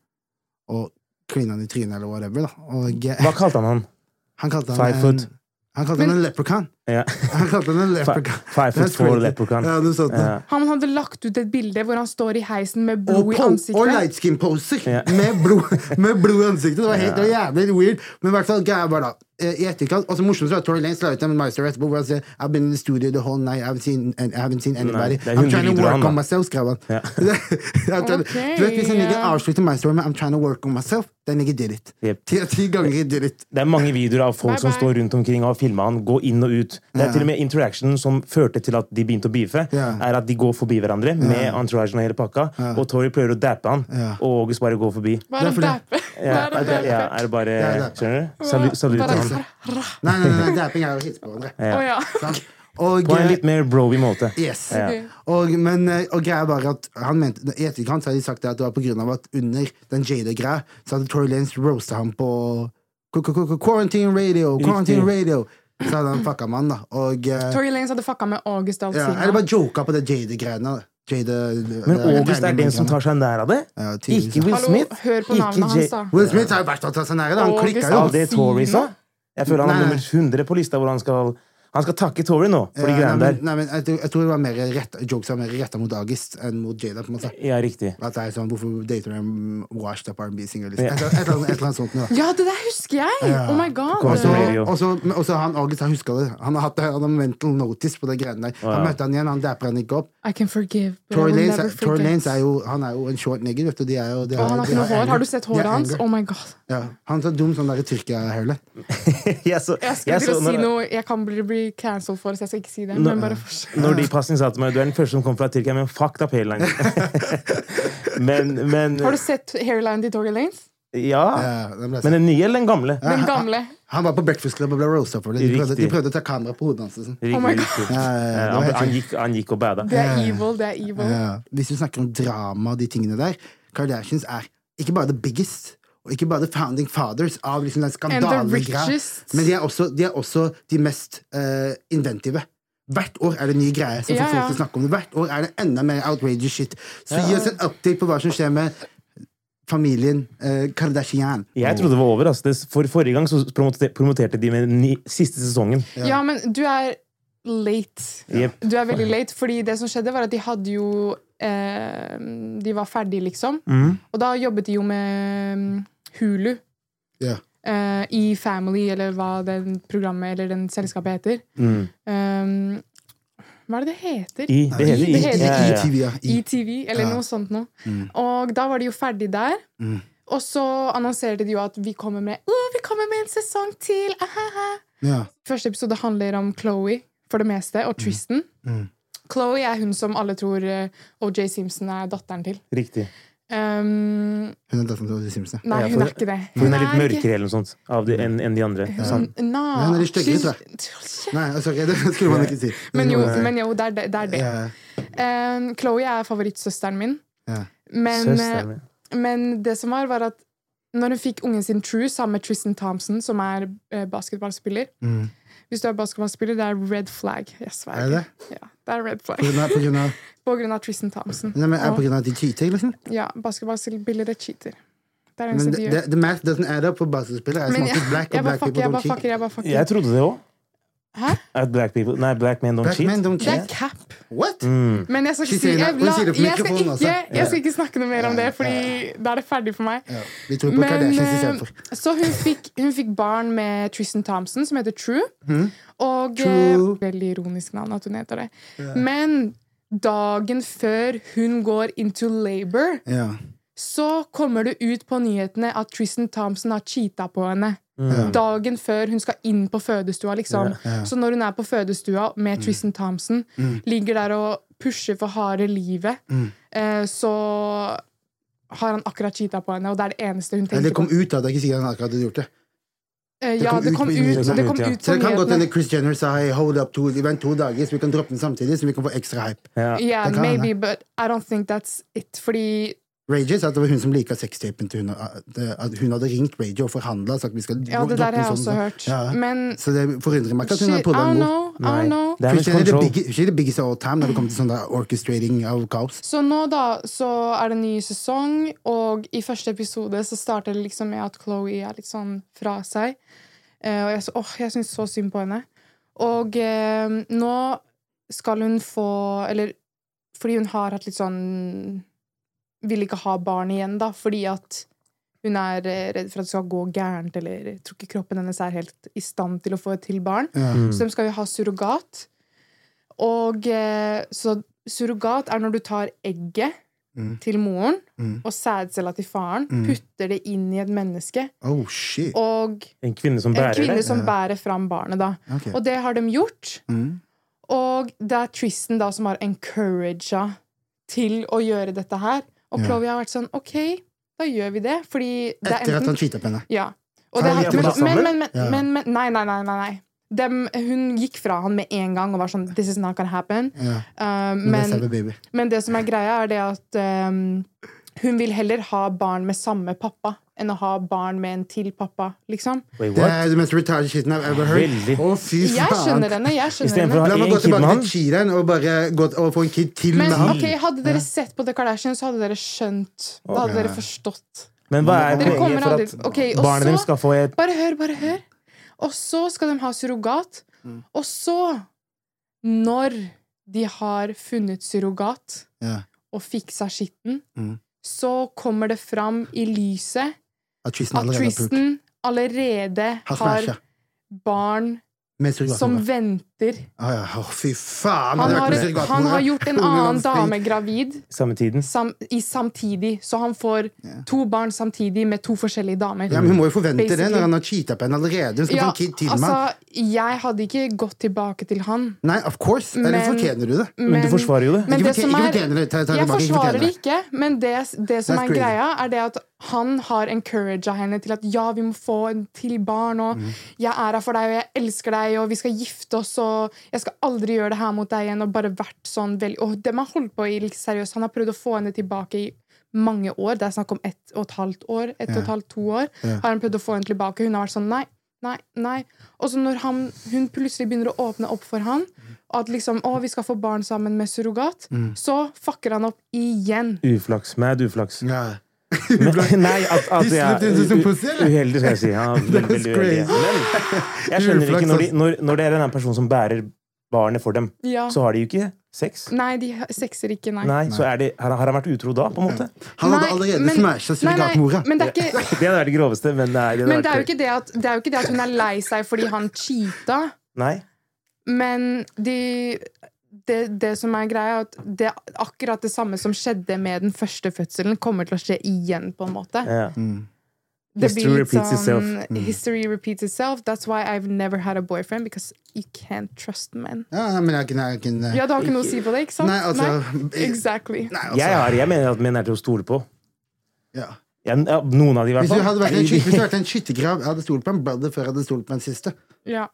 Og klina han i trynet, eller whatever, da. Og Hva kalte han han? han kalte han Five en. Han kalte han en leprechaun. Ja. Han kalte han leprechaun. Five foot four leprechaun. Ja, du så. Ja. Han hadde lagt ut et bilde hvor han står i heisen med Og, blod i ansiktet. og light skin poser Ja. med, blod, med blod i ansiktet. Det var helt det jævlig weird. Men i hvert fall jeg bare da eh, i etterkant, og så morsomt var Tory Lanez la ut en Meister etterpå hvor han sier I've been in the studio the whole night, I haven't seen, I haven't seen anybody. er I'm trying to work han, on myself, skrev han. Ja. I'm trying- Ok, du vet, Hvis en nigger yeah. avslutter Story med I'm trying to work on myself, then nigger did it. Yep. Ti, ti ganger did it. Det er mange videoer av folk Bye, som står rundt omkring og har filma han, gå inn og ut. Det er Ja. til og med interaction som førte til at de begynte å beefe, Ja. er at de går forbi hverandre med entouragen og hele pakka, og Tori prøver å dappe han, Ja. og August bare går forbi. Hva er er dappe? Ja, er det, ja, er det bare det er- Skjønner du? Salut, salut til han. Nei, nei, nei, dapping er å hilse på hverandre. Ja. Og, På en eh, litt mer broby måte. Yes. Ja. Og, men, eh, og greia var at han mente, I etterkant så hadde de sagt det at det var på grunn av at under den Jada-greia så hadde Tory Lanes roasta ham på Qu- qu- qu- Quarantine Radio! Quarantine Riktig. Radio! Så hadde han fucka med han, da. Og uh, Tory Lanez hadde fucka med August ja, Alsina. Eller bare joka på det Jade-greiene. Jade, men Men August er den som tar seg nær av det? Ja, Ikke Will Hallo, Smith? hør på Ikke navnet hans, da. Will Smith er jo vært å ta seg nær av det. Han klikka jo. Av det Tory sa? Jeg føler han er nei. nummer 100 på lista hvor han skal Han skal takke Tory nå for de Ja, greiene der. nei, men jeg, tror- jeg tror det var mer rett, jokes var mer retta mot August enn mot Jada. på en måte Ja, riktig. At det er sånn, Hvorfor dater du en washed up R&B-singer? Liksom. Ja. Et, et, eller annet- et eller annet sånt. nå. da. Ja, det der husker jeg! Ja. Oh my god. Og så- så- Radio. og så- men også han August han huska det. Han har hatt det, han har mental notice på de greiene der. Han ja. møtte han igjen, han dapper han ikke opp. I can forgive, but I Tory will Lanez never er, Tory. Lanez er, jo, han er jo en short nigger, vet du. De er jo, de Og han har ikke noe hår. Har du sett håret hans? Oh my god. Ja. Han er så dum sånn derre Tyrkia-hairlet. Jeg så, Jeg skulle jeg til å si noe jeg kan bli, bli cancelled for, så jeg skal ikke si det. Når, Men bare fortsett. når de passene sa til meg Du er den første som kom fra Tyrkia med en fucked up hairline. men, men Har du sett hairline til Tory Lanez? Ja. Ja, Men den nye eller den gamle? Den gamle. Han var på Breakfast Club og ble roasta for det. De prøvde, de prøvde å ta kamera på hodet hans. Sånn. Oh my God. Ja, ja, ja, Ja, han, han, gikk, han gikk og bada. Det er evil. Det er evil. Ja. Hvis du snakker om drama og de tingene der, Kardashians er ikke bare the biggest, og ikke bare the founding fathers av liksom den skandalegreia, men de er også de, er også de mest uh, inventive. Hvert år er det nye greier som får folk til å snakke om det. Hvert år er det enda mer outrageous shit. Så gi oss en update på hva som skjer med familien eh, Kardashian. Jeg trodde det var over. Altså. For Forrige gang så promoterte, de med ni, siste sesongen. Ja, men du er late. Yep. Du er veldig late, fordi det som skjedde, var at de hadde jo eh, De var ferdige, liksom. Mm. Og da jobbet de jo med mm, Hulu. Yeah. eh, I Family, eller hva den programmet eller den selskapet heter. Mm. Um, hva er det det heter? I, det heter I. Det heter Ja, ja, ja. ITV, ETV, eller Ja. noe sånt noe. Mm. Og da var de jo ferdig der. Mm. Og så annonserte de jo at vi kommer med oh, vi kommer med en sesong til! Ja. Første episode handler om Chloé for det meste, og Tristan. Mm. Chloé er hun som alle tror eh, OJ Simpson er datteren til. Riktig. Um, Hun er datteren til O.J. Simpson. nei, hun er ikke det. Hun, hun er litt mørkere eller noe sånt de, enn en de andre. Hun, nah, Hun er litt styggere, tror jeg. Nei, altså, det skulle man ikke si. Men jo, men jo det er det. det, er det. Ja, Um, Chloé er favorittsøsteren min. ja. Men, Søsteren eh, men det som var, var at når hun fikk ungen sin True sammen med Tristan Thompson, som er eh, basketballspiller Mm. Hvis du er basketballspiller, det er red flag. Yes, Er det det? Ja, det er red flag. På grunn av, på grunn av, På grunn av Tristan Thompson. nei, men er det på grunn av at de cheater, liksom? ja, basketballspillere cheater. Det er Men eneste de the, gjør. the, the math doesn't add up for basketspillere. Er jeg, alltid black, jeg black fucker, people jeg bare fucker. Jeg bare fucker. Jeg trodde det òg. At black people Nei, black men don't Black men cheat. don't Det er cheat? cap. What? Mm. Men jeg skal ikke si jeg, la, jeg, skal ikke, jeg skal ikke snakke noe mer om det, Fordi da er det ferdig for meg. Ja, vi tror på Men, eh. Så hun fikk, hun fikk barn med Tristan Thompson, som heter True. Og Mhm. True. Eh, Veldig ironisk navn at hun heter det. Men dagen før hun går into labor, Så kommer det ut på nyhetene at Tristan Thompson har cheata på henne. Mm. Dagen før hun skal inn på fødestua. liksom. Ja. Så når hun er på fødestua med Tristan Thompson, ligger der og pusher for harde livet, eh, så har han akkurat cheata på henne, og det er det eneste hun tenker på det kom ut, da. Det er ikke sikkert han akkurat hadde gjort det. Eh, det ja, kom det kom på ut, det kom Ja. ut Så det kan godt hende. Chris Jenner sa hey, hold up to, vent to dager, så vi kan droppe den samtidig, så vi kan få ekstra hype. Ja. Yeah, maybe, but I don't think that's it. Fordi Ray sa at det var hun som lika sextapen til hun, at- at hun hadde ringt Ray og forhandla Ja, det der har jeg sånn, også sånn. hørt. Ja. Men Så det forundrer meg ikke at hun har prøvd podda don't en god. know. I don't know. Det er er the biggest all time når det kommer til sånn orchestrating av kaos. Så nå da, så er det ny sesong, og i første episode så starter det liksom med at Chloé er litt sånn fra seg. Eh, og jeg, så, åh, jeg syns så synd på henne. Og eh, nå skal hun få Eller fordi hun har hatt litt sånn Vil ikke ha barn igjen, da, fordi at hun er eh, redd for at det skal gå gærent, eller jeg tror ikke kroppen hennes er helt i stand til å få et til barn. Mm. Så de skal jo ha surrogat. Og eh, så surrogat er når du tar egget Mm. til moren Mm. og sædcella til faren, Mm. putter det inn i et menneske, Oh, shit. og En kvinne som en bærer kvinne det. som Ja. bærer fram barnet, da. Okay. Og det har de gjort. Mm. Og det er Tristan da som har encouraga til å gjøre dette her. Og. Chloé har vært sånn OK, da gjør vi det. Fordi det er Etter at han cheata på henne. Ja. Og det, han men, men, men, men, Nei, nei, nei. nei, nei. Dem, hun gikk fra han med en gang og var sånn This is not gonna happen. Ja. Uh, Men, det men det som er greia, er det at um, hun vil heller ha barn med samme pappa enn å ha barn med en til pappa, liksom. Wait, Det er det mest retarded shiten I've ever heard. Veldig. Å, fy Jeg skjønner henne. jeg skjønner henne La meg gå tilbake til cheateren og bare gå, og få en kid til Men med han. ok, hadde dere sett på The Kardashians, så hadde dere skjønt. Da hadde dere forstått. Men hva er poenget kommer for at okay, barnet deres skal få et Bare hør, bare hør. Og så skal de ha surrogat. Mm. Og så, når de har funnet surrogat Ja. og fiksa skitten, Mm. så kommer det fram i lyset At Tristan allerede har. Tristan allerede har barn som venter. Å ja, oh, fy faen! Han har, han har gjort en annen dame gravid samme tiden. sam, i samtidig, så han får yeah. to barn samtidig med to forskjellige damer. Ja, men Hun må jo forvente det når han har cheata på henne allerede. Skal Ja, en kid til altså, jeg hadde ikke gått tilbake til han. Nei, of course! Eller fortjener du det? Men du forsvarer jo det. men Ikke det fortje- ikke er- fortjener det. Ta, ta Jeg tilbake, forsvarer det ikke, men det, det som That's er crazy. greia, er det at han har encouraga henne til at ja, vi må få en til barn, og Mm. jeg er her for deg, og jeg elsker deg, og vi skal gifte oss, og jeg skal aldri gjøre det her mot deg igjen, og bare vært sånn veldig Og det man holdt på i liksom, seriøst, han har prøvd å få henne tilbake i mange år, det er snakk om ett og et halvt år, ett og et halvt, to år, Ja. har han prøvd å få henne tilbake, hun har vært sånn nei, nei, nei. Og så når han, hun plutselig begynner å åpne opp for han, at liksom, å, vi skal få barn sammen med surrogat, Mm. så fucker han opp igjen. Uflaks. Mad uflaks. Ja. Men, nei, at, at jeg? Uheldig, skal jeg si. Ja, veldig, veldig uheldig. Men jeg skjønner ikke når, de, når, når det er en person som bærer barnet for dem, Ja. så har de jo ikke sex. Nei, de har- sexer ikke, nei. Nei, så er det, har, har han vært utro da, på en måte? Han hadde allerede smasha surrogatmora. Det er ikke, Det det groveste, men nei, det men det er jo ikke det at, det er jo ikke det at hun er lei seg fordi han cheata, Nei. men de, det, det som er greia, er at det akkurat det samme som skjedde med den første fødselen, kommer til å skje igjen, på en måte. Yeah. Mm. History repeats sånn, itself. Mm. History repeats itself. That's why I've never had a boyfriend, because you can't trust men. Ja, men jeg jeg, jeg jeg Ja, du har ikke noe å si på det, ikke sant? Nei, altså Exactly. Nei, altså Jeg, har, jeg mener at menn er til å stole på. ja. Ja, noen av de, i hvert Hvis du fall. hadde vært en, skyt- vært en skyttergrav Jeg hadde stolt på en brother før jeg hadde stolt på en siste. Ja.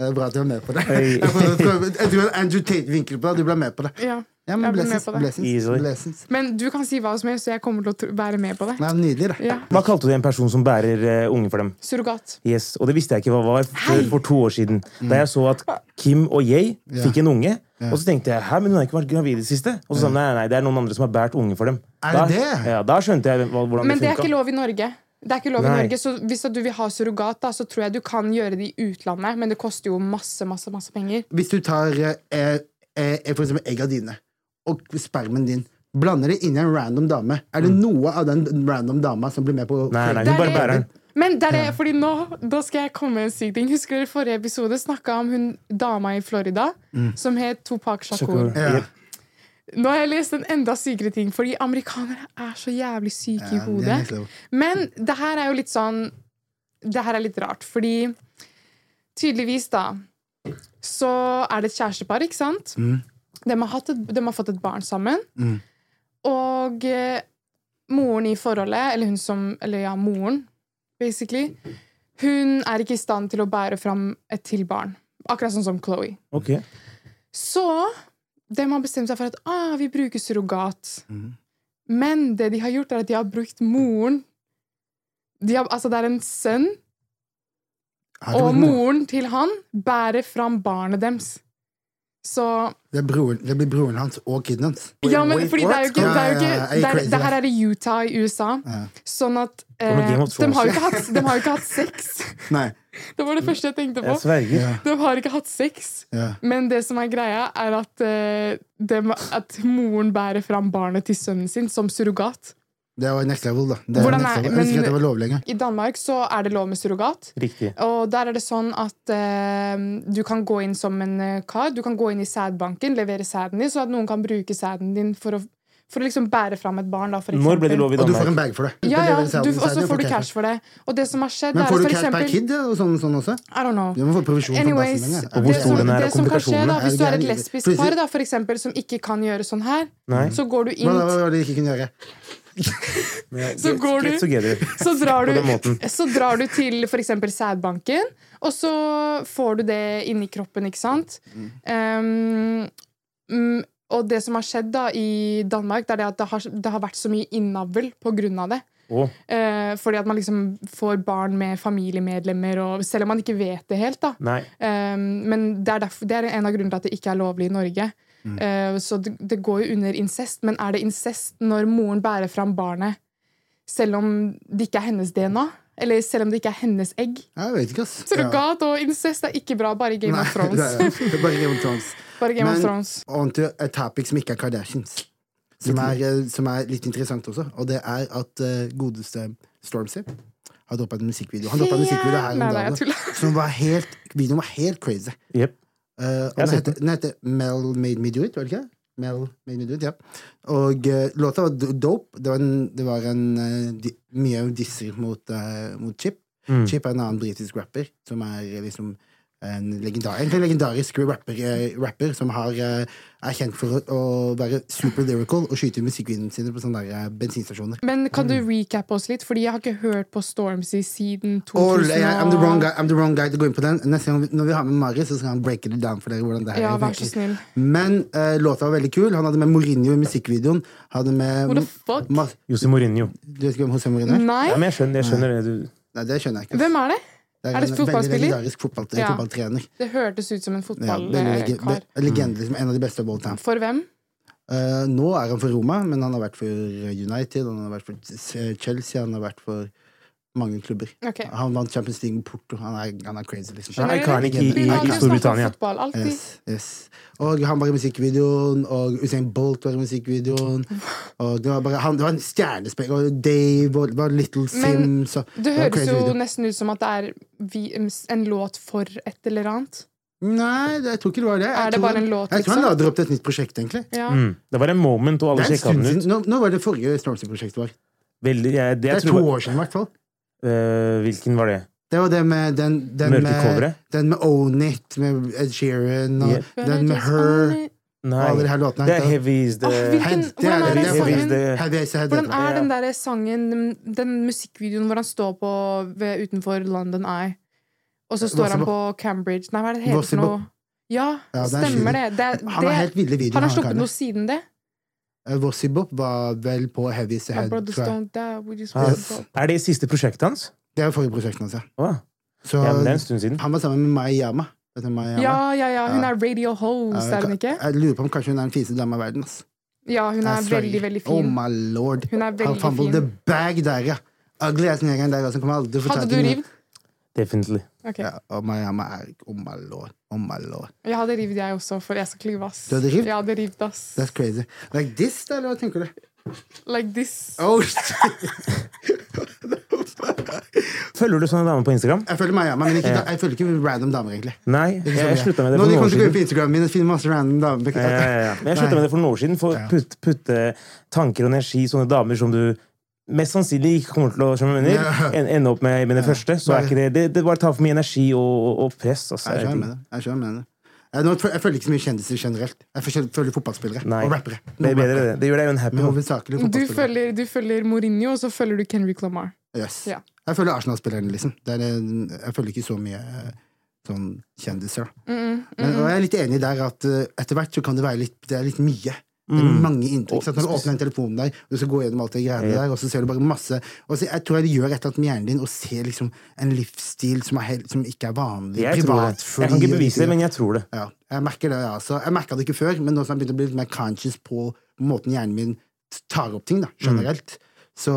Det er bra at du er med på det. Jeg tror Andrew Tate vinker på det. Du ble med på det. ja. Ja, men blessings, med blessings, på det. blessings, blessings. Men du kan si hva som helst, så jeg kommer til å være med på det. Nei, nydelig, det. Ja. Hva kalte du en person som bærer uh, unge for dem? Surrogat. Yes, Og det visste jeg ikke hva var før for to år siden. Da jeg så at Kim og jeg Ja. fikk en unge. Ja. Og så tenkte jeg hæ, men hun har ikke vært gravid i det siste. Og så sa hun nei, nei, det er noen andre som har båret unge for dem. Er da, det det? Ja, da skjønte jeg hvordan Men det det er ikke lov i Norge. Det er ikke lov i Norge, så Hvis du vil ha surrogat, da, så tror jeg du kan gjøre det i utlandet, men det koster jo masse masse, masse penger. Hvis du tar eh, eh, for eksempel egga dine og spermen din Blander det inn i en random dame. Er det noe av den random dama som blir med på Mm. Nei, nei, hun bare bærer den. Men det er det, fordi nå da skal jeg komme med en syk ting. Husker dere forrige episode snakka om hun dama i Florida som het Tupac Shakur? Shakur. Ja. Nå har jeg lest en enda sykere ting, fordi amerikanere er så jævlig syke i Ja, er hodet. Det. Men det her er jo litt sånn Det her er litt rart, fordi tydeligvis, da, så er det et kjærestepar, ikke sant? Mm. De, har et, de har fått et barn sammen. Mm. Og eh, moren i forholdet, eller hun som Eller ja, moren, basically, hun er ikke i stand til å bære fram et til barn. Akkurat sånn som Chloé. Okay. Så de har bestemt seg for at ah, vi bruker surrogat. Mm. Men det de har gjort, er at de har brukt moren. De har, altså, det er en sønn, Har og moren til han bærer fram barnet deres. Så Det, er broren, det blir broren hans og kiden hans. Ja, men wait, fordi det er jo ikke, det er jo ikke det, er, det her er i Utah i USA. Ja. Sånn at eh, de, har jo ikke hatt, de har jo ikke hatt sex. Nei. Det var det første jeg tenkte på. Jeg sverger. De har ikke hatt sex. ja. Men det som er greia, er at, uh, de, at moren bærer fram barnet til sønnen sin som surrogat. Det var next level, da. Det er Hvordan next er- level. Jeg men- at det var lovlig engang. I Danmark så er det lov med surrogat. Riktig. Og der er det sånn at uh, du kan gå inn som en eh, kar. Du kan gå inn i sædbanken, levere sæden din, så at noen kan bruke sæden din for å, for å liksom bære fram et barn. Da, for Når ble det lov i Og du får en bag for det. Ja, ja, du, og så får du cash for det. Og det som har skjedd, Men får du for cash per kid og sånn, sånn også? I don't know. Du må få provisjon Anyways, for basen. Og hvor det stor den er, det og som kan skje da, komplikasjonene. hvis du er et lesbisk par da, for eksempel, som ikke kan gjøre sånn her, Nei. så går du inn Hva var det de ikke kunne gjøre? Så går du- så drar, du, så drar du til eksempel sædbanken, og så får du det inni kroppen, ikke sant? Um, og det som har skjedd da i Danmark, det er det at det har, det har vært så mye innavl av det. Oh. Eh, fordi at man liksom får barn med familiemedlemmer, og selv om man ikke vet det helt, da. Um, men det er, derfor, det er en av grunnene til at det ikke er lovlig i Norge. Uh, så det, det går jo under incest, men er det incest når moren bærer fram barnet selv om det ikke er hennes DNA? Eller selv om det ikke er hennes egg? Jeg vet ikke, ass. Surrogat og incest er ikke bra, bare i Game Nei, of Thrones. det er- det er bare Game of Thrones. Bare Game Men- of Thrones. On to a topic som ikke er Kardashians. Som er, eh, som er litt interessant også. Og det er at uh, godeste Stormzy har droppa en musikkvideo. Han droppa en musikkvideo her om dagen. Som var helt, videoen var helt crazy. Yep. Uh, og den, heter, den heter Mel Made Me Do It, var det ikke? Mel Me ja. Og uh, låta var dope. Det var en, det var en uh, di, mye disser mot, uh, mot Chip. Mm. Chip er en annen britisk rapper som er liksom en legendar, en legendarisk rapper, eh, rapper som har, eh, er kjent for å, å være super lyrical og skyte musikkvideoene sine på sånne der, eh, bensinstasjoner. Men kan du recappe oss litt? Fordi jeg har ikke hørt på Stormzy siden Og 2000. yeah, I'm, the wrong guy, I'm the wrong guy til å gå inn på den. Neste gang når vi har med Mari, så skal han breake det down for dere. hvordan det her Ja, vær så snill. Men eh, låta var veldig kul. Han hadde med Mourinho i musikkvideoen. Hadde med What the fuck? Jose Mourinho. Du vet ikke hvem Jose Mourinho er? Nei? Ja, men jeg skjønner, jeg skjønner det. Du. Nei, det skjønner jeg ikke. Hvem er det? Det er det en fotballspiller? Veldig legendarisk fotball, Ja. fotballtrener. Det hørtes ut som en fotballkar. Ja, legende, liksom, en av de beste av. For hvem? Uh, nå er han for Roma, men han har vært for United, han har vært for Chelsea, han har vært for mange klubber. Okay. Han vant Champions League med Porto. Han er, han er crazy, liksom. Han er iconic i, i, i Storbritannia. Fotball. Yes, yes. Og han var i musikkvideoen, og Usain Bolt var i musikkvideoen. Og det var bare han, det var en stjernespekk, og Dave, og det var Little Men Så, Det høres crazy jo video. nesten ut som at det er vi, en låt for et eller annet. Nei, jeg tror ikke det var det. Jeg Er det tror bare en låt, Jeg tror han liksom? lader opp til et nytt prosjekt, egentlig. Ja. Mm. Det var en moment, og alle sjekka den ut. Nå, nå var det forrige Stormzy-prosjektet. Veldig, jeg, det, Det er to år siden, i hvert fall. Eh, hvilken var det? Det var det med den, den, Mørke den med Own It, med Ed Sheeran, og Yeah. den med Her Nei, låtene. det er Heavy is the Åh, hvilken- Head, hvordan er den er Heavy is the Heavy Hvordan er den der sangen, den, den musikkvideoen hvor han står på ved, utenfor London Eye, og så står han på Cambridge Nei, hva er det det heter for noe? Ja, Ja, det er stemmer det. det, Han har helt det han har sluppet noe siden det. Eh, Vossibop var vel på Heavy up. Er det siste prosjektet hans? Det er forrige prosjektet hans, ja. Så ja, men det er en stund siden. han var sammen med Mai Yama. Ja, ja, ja. Hun er radio host, er hun ikke? Jeg lurer på om kanskje hun er den fineste dama i verden. ass. Ja, hun er veldig, veldig, veldig Oh fin. my lord. Hun er Han veldig fumbled the fin. bag der, ja. Ugly ass negeren der. Altså, kommer aldri til å fortelle Hadde du rivd? Definitely. Okay. Ja, og Mai er Oh my lord. Oh my lord. Jeg hadde rivd, jeg også, for jeg skal klyve, klyv, ass. Du hadde rivd? Jeg hadde rivd, ass. That's crazy. Like this, da, eller hva tenker du? Like this. Oh, shit. Følger du sånne damer på Instagram? Jeg følger Miami, men ikke, jeg følger ikke random damer, egentlig. Nei, jeg, jeg slutta med det Nå for de noen kommer år til å gå inn siden. på Instagram min og finne masse random damer. Ja, ja, ja. Men jeg slutta med det for noen år siden for å putte, putte tanker og energi i sånne damer som du mest sannsynlig ikke kommer til å mener, Ja. ende opp med med det første. Så er ikke det, det, det bare tar for mye energi og, og, press. Altså. Jeg skjønner med det. Jeg skjønner med det. Jeg, nå, jeg følger ikke så mye kjendiser generelt. Jeg følger fotballspillere Nei. og rappere. Det er bedre, det. Det gjør deg jo unhappy. Du følger, du følger Mourinho, og så følger du Kendrick Lamar. Yes. Ja. Jeg følger Arsenal-spillerne, liksom. Det er, jeg følger ikke så mye eh, sånn kjendiser. Mm, Men, og jeg er litt enig der at eh, etter hvert så kan det være litt, det er litt mye. Det er Mm. mange inntrykk. Så når du åpner den telefonen der, og du skal gå gjennom alt det greiene der, og så ser du bare masse og så, Jeg tror det gjør et eller annet med hjernen din å se liksom en livsstil som, er helt, som ikke er vanlig. Jeg privat, fordi, Jeg kan ikke bevise det, men jeg tror det. ja, jeg merker det, altså. Jeg merka det ikke før, men nå som jeg begynte å bli litt mer conscious på måten hjernen min tar opp ting, da, generelt, så,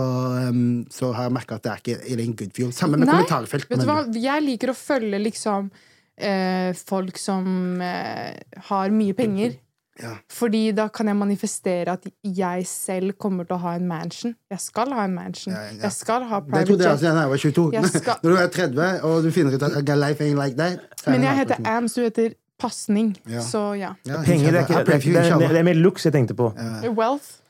um, så har jeg merka at det er ikke er en good you. Samme med Nei, kommentarfelt. Vet du hva, jeg liker å følge liksom eh, folk som eh, har mye penger. Ja. Fordi da kan jeg manifestere at jeg selv kommer til å ha en mansion. Jeg skal ha en mansion. Ja, ja. Jeg skal ha Det private trodde jeg også da jeg var 22. Jeg skal- Når du er 30 og du finner ut at a life ain't like that Men jeg heter Ams, du heter Pasning. Ja. Så ja. Ja, Penger, det er, ikke, det, er, det, er, det er mer looks jeg tenkte på. Wealth.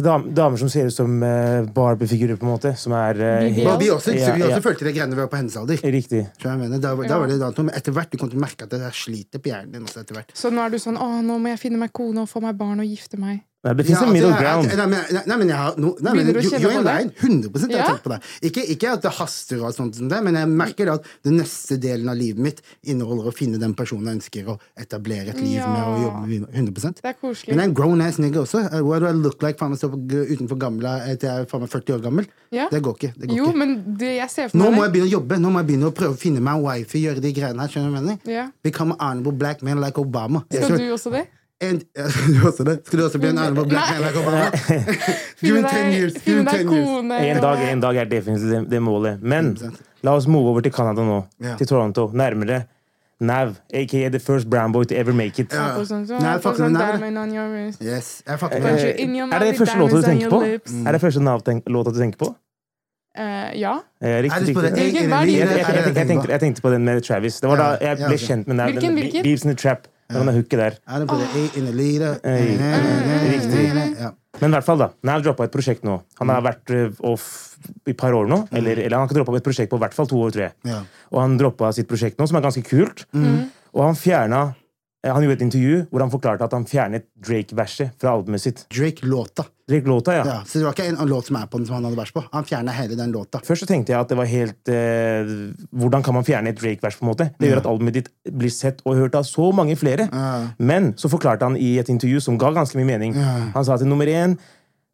Dam, damer som ser ut som uh, Barbie-figurer, på en måte. Som er uh, helt, vi også, Ja, vi ja. følte det greiene vi var på hennes alder. Riktig. Jeg mener, da, da Ja. var det da, etter hvert du kom til å merke at det sliter på hjernen din også. Så nå er du sånn Å, nå må jeg finne meg kone og få meg barn og gifte meg. Nei, det fins Ja, en middle ground. Nei, men, nei, men jeg har no, nei, men, Begynner du å you're in line. 100 jeg har Ja. tenkt på det. Ikke, ikke at det haster, og sånt som det, men jeg merker at den neste delen av livet mitt inneholder å finne den personen jeg ønsker å etablere et liv Ja. med. og jobbe med 100% Det er koselig. Men jeg er en grown ass nigga også. Uh, What do I look like faen meg stå utenfor gamla eh, til jeg er faen meg 40 år gammel? Ja. Det går ikke. Det går Jo, ikke. men det jeg ser for Nå må jeg begynne å jobbe. Nå må jeg begynne å prøve å finne meg en wife, gjøre de greiene her. Skjønner du hva jeg mener? Ja. Become an honorable black man like Obama. Skal- du også det? En, du også det? Skal du også bli en honorable black man like Obama? Give me ten years. Give me ten years. En dag, en dag er definitivt det, målet. Men la oss move over til Canada nå. Yeah. Til Toronto. Nærmere. Nav, aka the first brown boy to ever make it. Ja. Fuck med Nav. Yes. Jeg fucker Eh, med er det første låta du tenker på? Er det første Nav-låta du tenker på? Eh, ja. Eh, riktig, jeg, tenkte, på den med Travis. Det var da jeg ble kjent med Nav. Hvilken, hvilken? Beeps in the Trap. Den er hooket der. Er in the leader. Hey. Riktig. Men i hvert fall da, Nav droppa et prosjekt nå. Han har vært eh, off i et par år nå. Eller, eller han har droppa et prosjekt på i hvert fall to år, tror jeg. Ja. Og han droppa sitt prosjekt nå, som er ganske kult. Og han fjerna Han gjorde et intervju hvor han forklarte at han fjernet Drake-verset fra albumet sitt. Drake-låta. Drake-låta, ja. Ja, så det var ikke en låt som er på den som han hadde vers på. Han fjerna hele den låta. Først så tenkte jeg at det var helt eh, Hvordan kan man fjerne et Drake-vers? på en måte? Det gjør at albumet ditt blir sett og hørt av så mange flere. Men så forklarte han i et intervju som ga ganske mye mening. Han sa at nummer én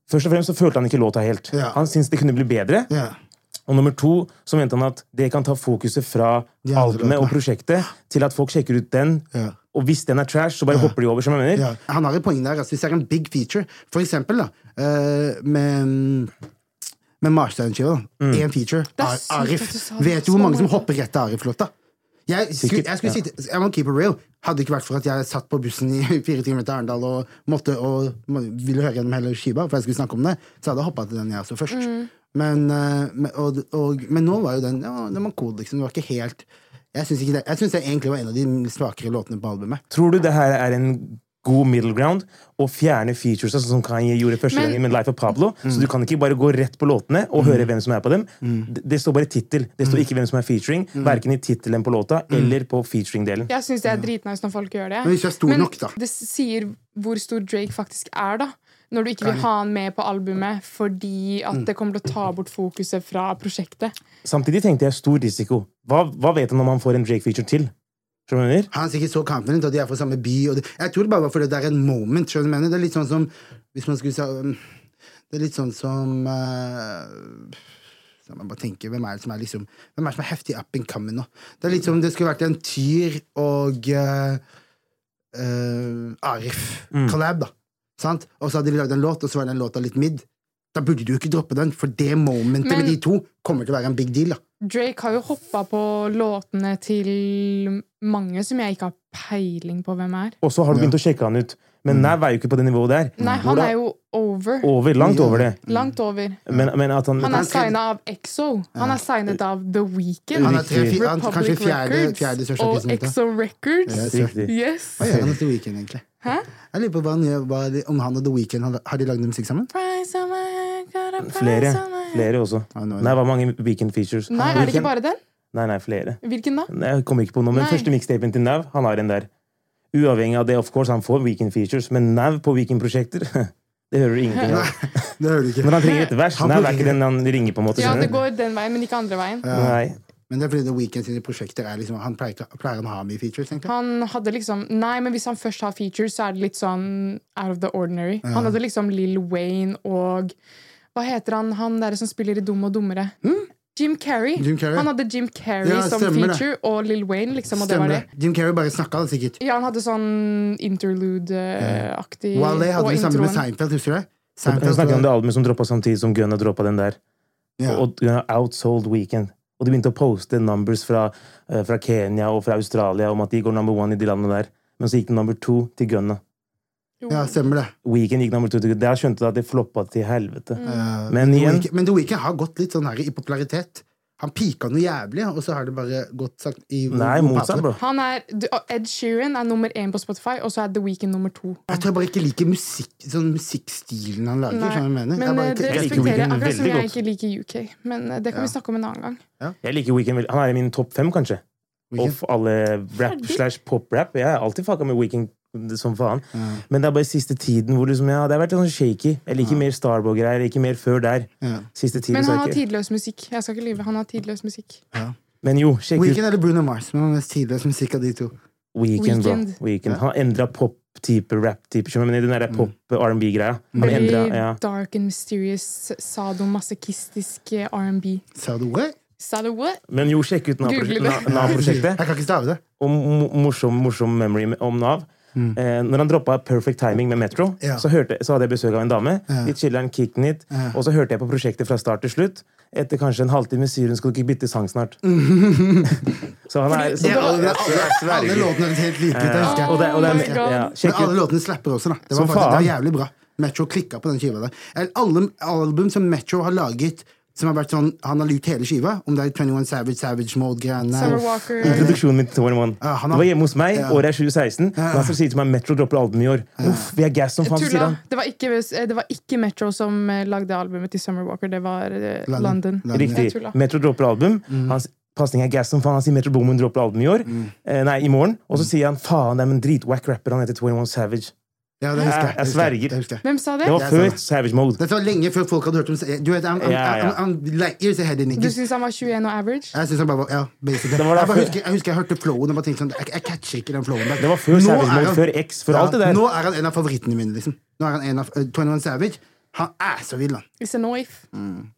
Først og fremst så følte han ikke låta helt. Ja. Han syntes det kunne bli bedre. Ja. Og nummer to så mente han at det kan ta fokuset fra albumet og prosjektet til at folk sjekker ut den. Ja. Og hvis den er trash, så bare hopper de over. som jeg mener. Ja. Han har et poeng der. Altså, hvis det er en big feature, for eksempel da, eh, med med Marstein-skiva. Én feature. Ar- Arif. du Vet du hvor mange som hopper rett til Arif-låta? Jeg, skulle, jeg skulle ja. sitte Jeg må keep it real. Hadde det ikke vært for at jeg satt på bussen i fire timer til Arendal og måtte og ville høre gjennom hele skiva, for jeg skulle snakke om det, så hadde jeg hoppa til den jeg også først. Mm. Men, eh, men- og, og, men nå var jo den ja, Den var cool, liksom. Det var ikke helt Jeg syns det Jeg synes det egentlig var en av de svakere låtene på albumet. Tror du det her er en god middle ground å fjerne features sånn som Kanye gjorde første gang gangen med Life of Pablo? Mm. Så du kan ikke bare gå rett på låtene og høre hvem som er på dem. Det, det står bare tittel. Det Mm. står ikke hvem som er featuring, verken i tittelen på låta eller på featuring-delen. Jeg syns det er dritnice når folk gjør det. Men hvis du er stor Men nok, da. det sier hvor stor Drake faktisk er, da. Når du ikke vil ha han med på albumet fordi Mm. at det kommer til å ta bort fokuset fra prosjektet. Samtidig tenkte jeg stor risiko. Hva, hva vet han om han får en Drake-feature til? Han er sikkert så confident, og de er fra samme by. Og det, jeg tror det bare var fordi det er en moment. skjønner du mener? Det er litt sånn som Hvis man skulle um, Det er litt sånn som uh, så man bare tenker, hvem er det som er liksom Hvem er det som er heftig up and coming nå? Det er litt som om det skulle vært en Tyr og uh, uh, Arif collab, da. Sant? Og så hadde de lagd en låt, og så var den låta litt midd. Da burde du ikke droppe den, for det momentet Men- med de to kommer til å være en big deal. da Drake har jo hoppa på låtene til mange som jeg ikke har peiling på hvem er. Og så har du begynt å sjekke han ut. Men Nav er jo ikke på det nivået der. Nei, han Hvordan- er jo over. Over, langt over det. Langt over. Men, men at han, Han er signa av EXO. Han er signet av The Weeknd. Han er tre, han, kanskje fjerde, fjerde største og. EXO Records. Yes. Yes. Hva gjør han til Weekend, egentlig? Hæ? Jeg lurer på hva han gjør, hva, de- om han og The Weeknd har, har de lagd musikk sammen? Flere. Flere også. Nei, det var mange Weekend features. Nei, er det ikke bare den? Nei, nei, flere. Hvilken da? Nei, Jeg kommer ikke på noe, men Nei. første mixtapen til Nav, han har en der. Uavhengig av det, of course, han får Weekend features, men Nav på Weekend-prosjekter Det hører du ingenting av. Det hører du ikke. Men han trenger et vers. Han Nav er ikke den han ringer på, en måte. Ja, det går den veien, men ikke andre veien. Nei. Men det er fordi The Weeknd sine prosjekter er liksom Han pleier, pleier han å ha mye features, egentlig? Han hadde liksom Nei, men hvis han først har features, så er det litt sånn out of the ordinary. Han hadde liksom Lill Wayne og Hva heter han han der som spiller i Dum og dummere? Jim Carrey. Jim Carrey. Han hadde Jim Carrey Ja, som feature, det. og Lill Wayne, liksom, og det var det. Jim Carrey bare snakka det sikkert. Ja, han hadde sånn interlude-aktig Wale hadde vi det samme med. Seinfeld, husker du Seinfeld snakker om det var- albumet som droppa samtidig som Gunna droppa den der. ja. Og Gunna outsold Weekend. Og de begynte å poste numbers fra, eh, fra Kenya og fra Australia om at de går number one i de landene der. Men så gikk det number two til Gunna. Ja, stemmer det. Weekend gikk nummer to. Der skjønte du at det floppa til helvete. Mm. Men The igjen- Weeknd- men The Weekend har gått litt sånn her i popularitet. Han pika noe jævlig, og så har det bare gått sagt i Nei, motsatt, bro. Han er, Ed Sheeran er nummer én på Spotify, og så er The Weeknd nummer to. Jeg tror jeg bare ikke liker musikk, sånn musikkstilen han lager. Nei, Sånn jeg mener? Men Jeg bare eh, ikke- det Jeg respekterer jeg, akkurat som jeg ikke liker UK. Men eh, det kan vi snakke om en annen gang. Jeg liker Weekend veldig. Han er i min topp fem, kanskje. Weekend? Off alle rap slash pop-rap. Jeg har alltid fucka med Weekend som faen. Men det er bare siste tiden hvor liksom, ja, det har vært sånn shaky. Jeg liker mer Starboy-greier. Ikke mer før der. Ja. Siste tiden Men han har tidløs musikk. Jeg skal ikke lyve. Han har tidløs musikk. Men jo, sjekk ut eller Bruno Mars, men han er mest tidløs musikk av de to. Weekend, bro. Weeknd. Weekend. Han endra pop-type, rap-type. Men i den der pop-R&B-greia. Han Veldig endret, ja. dark and mysterious, sadomasochistisk eh, R&B. Sa du ordet? What? Men jo, sjekk ut Nav- Nav-prosjektet. Jeg kan ikke stave det. Og morsom, morsom memory om Nav. Eh, når han droppa Perfect Timing med Metro, Ja. så, hørte, så hadde jeg besøk av en dame. Ja. Litt chiller'n, kicken it. Og så hørte jeg på prosjektet fra start til slutt. Etter kanskje en halvtime sier hun skal du ikke bytte sang snart. så han er så, Det alle, alle, alle låtene er helt like ut, jeg husker jeg. Og det, og det ja, Men alle låtene slapper også, da. Det var, faktisk, det var jævlig bra. Metro klikka på den skiva der. Alle album som Metro har laget, som har vært sånn Han har lurt hele skiva, om det er 21 Savage, Savage Mode-greiene Introduksjonen min til 21. Uh, han Det var hjemme hos meg, Ja. året er 2016. Men han sier til meg Metro dropper album i år. Uff, vi er gass som faen, sier han. Det var, ikke, det var ikke Metro som eh, lagde albumet til Summer Walker, det var eh, London. London. London. Riktig. Metro dropper album. Hans pasning er gass som faen. Han sier Metro Boomin dropper album i år. Eh, nei, i morgen. Og så sier han faen, det er en dritwack rapper. Han heter 21 Savage. Ja, det husker jeg. Jeg- sverger. Det husker jeg. Hvem sa det? Det var før. Savage Mode. Det var lenge før folk hadde hørt om Du vet, I'm, I'm, Ja, ja. I'm, ahead Du syns han var 21 og average? Jeg synes han bare var, ja, basically. Var jeg, bare husker, jeg husker jeg hørte flowen og bare tenkte sånn Jeg, jeg catcher ikke den flowen der. Det var før Nå Savage Mode, han- før X, før ja, alt det der. Nå er han en av favorittene mine, liksom. Nå er han en av uh, 21 Savage. Han er så vill, han. It's a knife.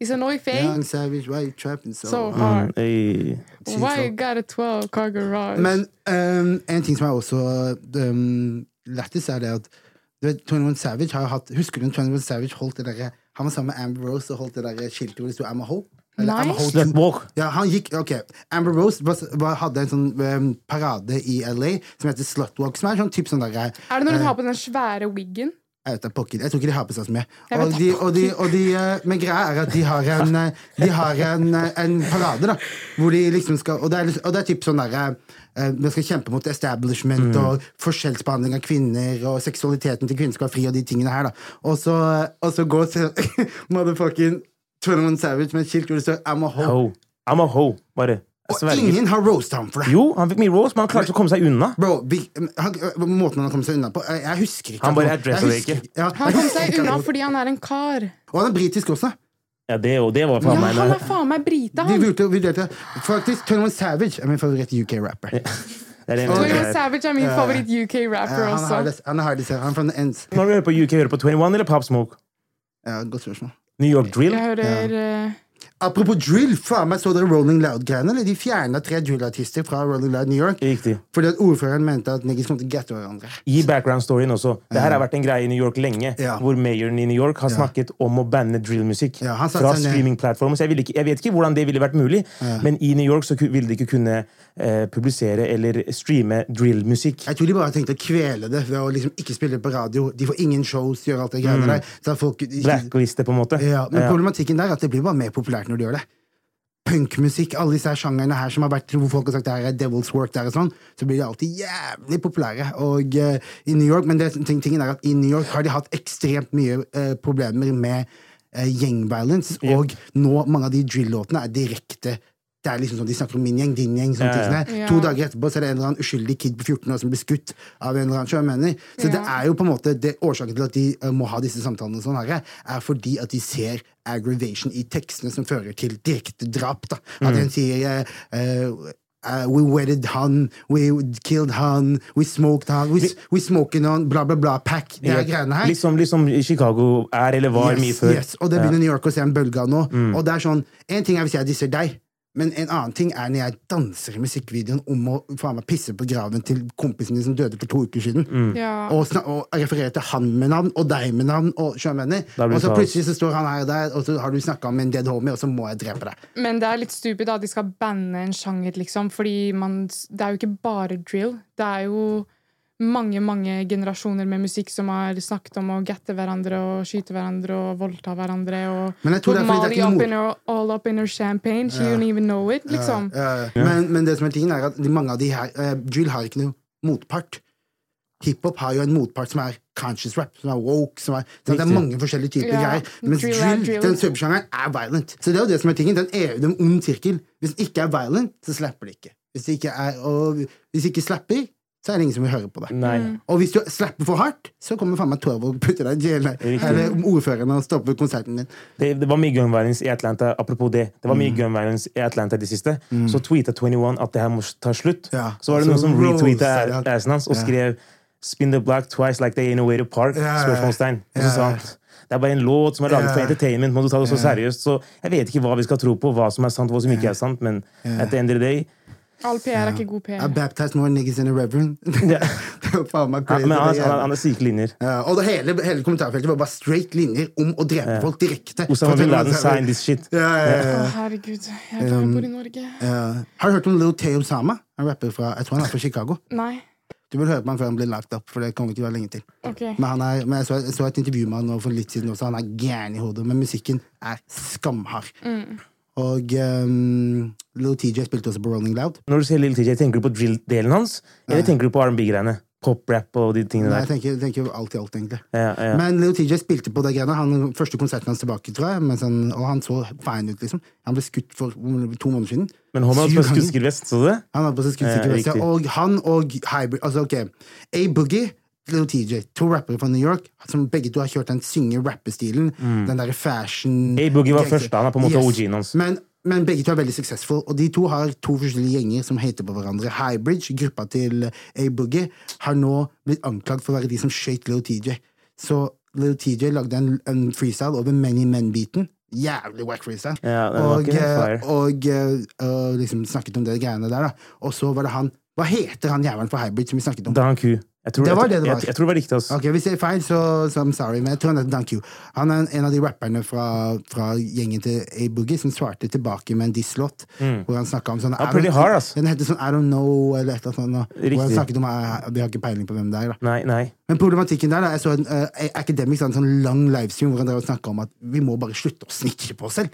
It's a knife, eh? Young Savage, why you trapping so, So Mm, hard. Ey. Why you got a 12 car garage? Men um, en ting som er også um, lættis, er det at du vet, 21 Savage har jo hatt Husker du når 21 Savage holdt det derre Han var sammen med Amber Rose og holdt det der skiltet hvor det sto I'm a hoe? Ja, han gikk, ok Amber Rose var, var, hadde en sånn um, parade i LA som heter Slutwalk, som er sånn typ sånn der er det når hun har på den svære wiggen? Jeg vet. Jeg tror ikke de har på seg så mye. Og de, og de, og de, eh, men greia er at de har en, eh, de har en, eh, en parade, da. Hvor de liksom skal Og det er, og det er typ sånn derre De skal kjempe mot establishment og forskjellsbehandling av kvinner, og seksualiteten til kvinner skal være fri, og de tingene her, da. Og så, og så går motherfucking 21 Savage med et skilt hvor det står I'm a hoe. Ho. I'm a ho. Bare. Og ingen har roast ham for det. Jo, han fikk mye roast, men han klarte å komme seg unna. Bro, vi, han, måten han har kommet seg unna på Jeg, husker ikke Han bare det ikke. Ja, Han kom seg unna fordi han er en kar. Og han er britisk også. Ja, det, det var Ja, faen meg han er faen meg brite, han. vurderte, vurderte Faktisk, 21 Savage er min favoritt UK-rapper. Er. 21 Savage er min favoritt UK-rapper også. han er det, han er fra the ends. Når du hører på UK, hører du på 21 eller Pop Smoke? Ja, godt spørsmål. New York Drill? Jeg hører eh, Apropos drill, faen meg så dere Rolling Loud-greiene? eller? De fjerna tre drill-artister fra Rolling Loud New York Riktig. fordi at ordføreren mente at niggas kom til å gette hverandre. Gi background-storyen også. Det her har vært en greie i New York lenge, Ja. hvor mayoren i New York har snakket om å banne drillmusikk Ja, fra streamingplattformer. Så jeg, ikke, jeg vet ikke hvordan det ville vært mulig, men i New York så ville de ikke kunne eh, publisere eller streame drillmusikk. Jeg tror de bare har tenkt å kvele det ved å liksom ikke spille det på radio. De får ingen shows, gjør alt det greiene der. Så folk Blackliste, på en måte. ja, men problematikken der er at det blir bare mer populært når de gjør det. Punkmusikk, alle disse sjangerne her som har vært hvor folk har sagt det her er Devil's Work, der og sånn, så blir de alltid jævlig populære. Og uh, i New York, Men det, ting, tingen er at i New York har de hatt ekstremt mye uh, problemer med uh, gjengviolence, yep. og nå mange av de drill-låtene er direkte det er liksom sånn, De snakker om min gjeng, din gjeng. sånne Ja, ting ja. det. To dager etterpå så er det en eller annen uskyldig kid på 14 år som blir skutt av en eller annen. mener. Så det er jo på en måte det, Årsaken til at de uh, må ha disse samtalene, sånn her, er fordi at de ser aggravation i tekstene som fører til direkte drap. da. At en sier uh, eh, We wedded han, we killed han, we smoked han, we, we smoking on, bla, bla, bla, pack. Det er greiene her. Liksom, liksom Chicago er eller var mye før. Yes, og det begynner New York å se en bølge av nå. Og det er sånn, En ting er hvis jeg disser deg, men en annen ting er når jeg danser i musikkvideoen om å faen meg pisse på graven til kompisen din som døde for to uker siden, Ja. og, snak, og referere til han med navn og deg med navn, og blir Og så plutselig så står han her og der, og så har du snakka med en dead homie, og så må jeg drepe deg. Men det er litt stupid at de skal banne en sjanger, liksom. Fordi man, det er jo ikke bare drill. Det er jo mange mange generasjoner med musikk som har snakket om å gatte hverandre og skyte hverandre og voldta hverandre. Og Men jeg tror det er fordi det er ikke her, all up in her champagne. She don't even know it, liksom. Eh, men, men det som er tingen er at de, mange av de her uh, Jill har ikke noe motpart. Hiphop har jo en motpart som er conscious rap, som er woke som er, så Det er mange forskjellige typer yeah. greier. Mens drill drill, drill. den subsjangeren, er violent. Så det er jo det som er tingen. Den er jo en ond sirkel. Hvis den ikke er violent, så slapper det ikke. Hvis det ikke er, og hvis det ikke slapper, så er det ingen som vil høre på det. Nei. Og hvis du slapper for hardt, så kommer faen meg Torvo og putter deg i jail. Eller ordføreren og stopper konserten din. Det, det var mye gun violence i Atlanta. Apropos det, det var Mm. mye gun violence i Atlanta i det siste. Så tweeta 21 at det her må ta slutt. Ja. Så var det noen som retweeta assen hans og Ja. skrev 'Spin the block twice like they ain't no way to park'. Ja, ja. Spørsmålstegn. Og så sa han det er bare en låt som er laget for entertainment. Må du ta det så seriøst? Så jeg vet ikke hva vi skal tro på, hva som er sant, hva som ikke er sant, men at the end of the day All PR er ikke god I PR. baptized more niggas in a reverend. Ja. det var faen meg crazy. Ja, Men han, han, han er syke linjer. Ja, og det hele, hele kommentarfeltet var bare straight linjer om å drepe folk direkte. Osama bin Laden telle- sign this shit. Ja, ja, ja, Å, herregud. Jeg tror jeg bor i Norge. Ja. Har du hørt om Lil Tay Osama? En rapper fra jeg tror han er fra Chicago. Nei. Du vil høre på han før han blir lagt opp, for det kommer ikke være lenge til. Okay. Men, han er, men jeg, så, jeg så et intervju med han nå for litt siden også. Han er gæren i hodet, men musikken er skamhard. Og um, Lil TJ spilte også på Rolling Loud. Når du ser Little TJ, tenker du på drill-delen hans, eller tenker du på R&B-greiene? Pop-rap og de tingene Nei, jeg der? tenker, jeg tenker alt i alt, egentlig. Ja, ja. Men Little TJ spilte på det greiene. Han, første konserten hans tilbake, tror jeg. Han, og han så fine ut, liksom. Han ble skutt for to måneder siden. Men han hadde på seg skuddsikker vest, så du det? Han hadde på seg skuddsikker vest. ja, Og han og Hybrid Altså, ok. A-Boogie, Lil TJ, to rappere fra New York, som begge to har kjørt den synge-rappestilen. Den derre fashion A-Boogie var første, han er på en måte OG-en hans. Men, men begge to er veldig successful, og de to har to forskjellige gjenger som hater på hverandre. Highbridge, gruppa til A-Boogie, har nå blitt anklagd for å være de som skøyt Lil TJ. Så Lil TJ lagde en, en freestyle over Many Men-beaten. Jævlig wack freestyle. Den og, eh, og eh, og liksom snakket om det greiene der, da. Og så var det han Hva heter han jævelen for Hybrid som vi snakket om? Dan Q. Jeg tror Det var det det var. jeg, jeg tror det var riktig. Altså. Ok, Hvis jeg er feil, så, så I'm sorry, men jeg tror han heter Dan You. Han er en av de rapperne fra, fra gjengen til A-Boogie som svarte tilbake med en diss-låt. Hvor han snakka om sånn Ja, pretty hard, ass. Den heter sånn I don't know, eller et eller annet. Hvor han snakket om «Jeg- Vi har ikke peiling på hvem det er. da Nei, nei. Men problematikken der, da, jeg så en uh, academic en sånn lang livestream hvor han drev og snakka om at vi må bare slutte å snitche på oss selv.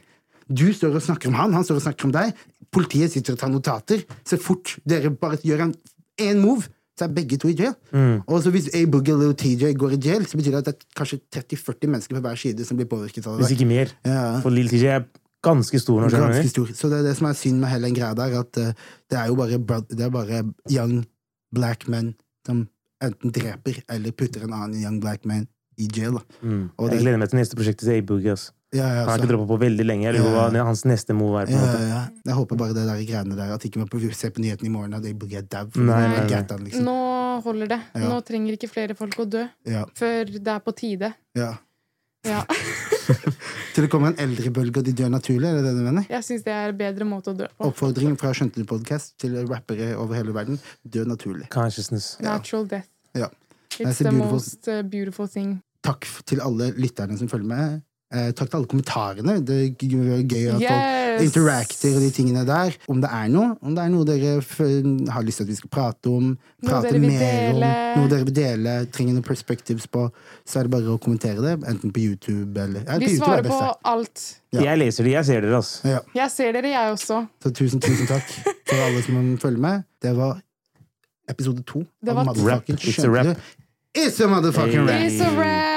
Du står og snakker om han, han står og snakker om deg. Politiet sitter og tar notater. Så fort dere bare gjør en én move, så er begge to i jail. Mm. Og så hvis A-Boogie og Lil TJ går i jail, så betyr det at det er kanskje 30-40 mennesker på hver side som blir påvirket av det. Hvis ikke mer. Ja. For Lil TJ er ganske stor Når Ganske stor. Så det er det som er synd med hele den greia der, at uh, det er jo bare, det er bare young black men som enten dreper eller putter en annen young black man i jail. Mm. Og Jeg det- gleder meg til neste prosjekt til A-Boogie. ass. Ja, ja, Han har ikke droppa på veldig lenge. Jeg lurer på hva hans neste move er. på en ja, måte. ja, ja. Jeg håper bare det der greiene der at ikke man får se på nyhetene i morgen at A-Boogie er dau. Liksom. Nå holder det. Ja. Nå trenger ikke flere folk å dø Ja, før det er på tide. ja. Ja. Til det kommer en eldrebølge, og de dør naturlig, er det det du mener? Jeg syns det er en bedre måte å dø på. Oppfordring fra Skjønte du podcast til rappere over hele verden. Dø naturlig. Consciousness. Natural death. Ja. It's the beautiful- most uh, beautiful thing. Takk til alle lytterne som følger med. Eh, takk til alle kommentarene. Det er gøy at Yes! folk interacter og de tingene der. Om det er noe, om det er noe dere har lyst til at vi skal prate om, prate mer dele. om, noe dere vil dele, trenger noen perspectives på, så er det bare å kommentere det. Enten på YouTube eller ja, Vi YouTube svarer er på alt. Ja. Jeg leser det, jeg ser dere, altså. Ja. Jeg ser dere, jeg også. Så tusen, tusen takk for alle som følger med. Det var episode to Det av var- Motherfucking Rap. It's a rap. du? It's a motherfucking Hey. rap!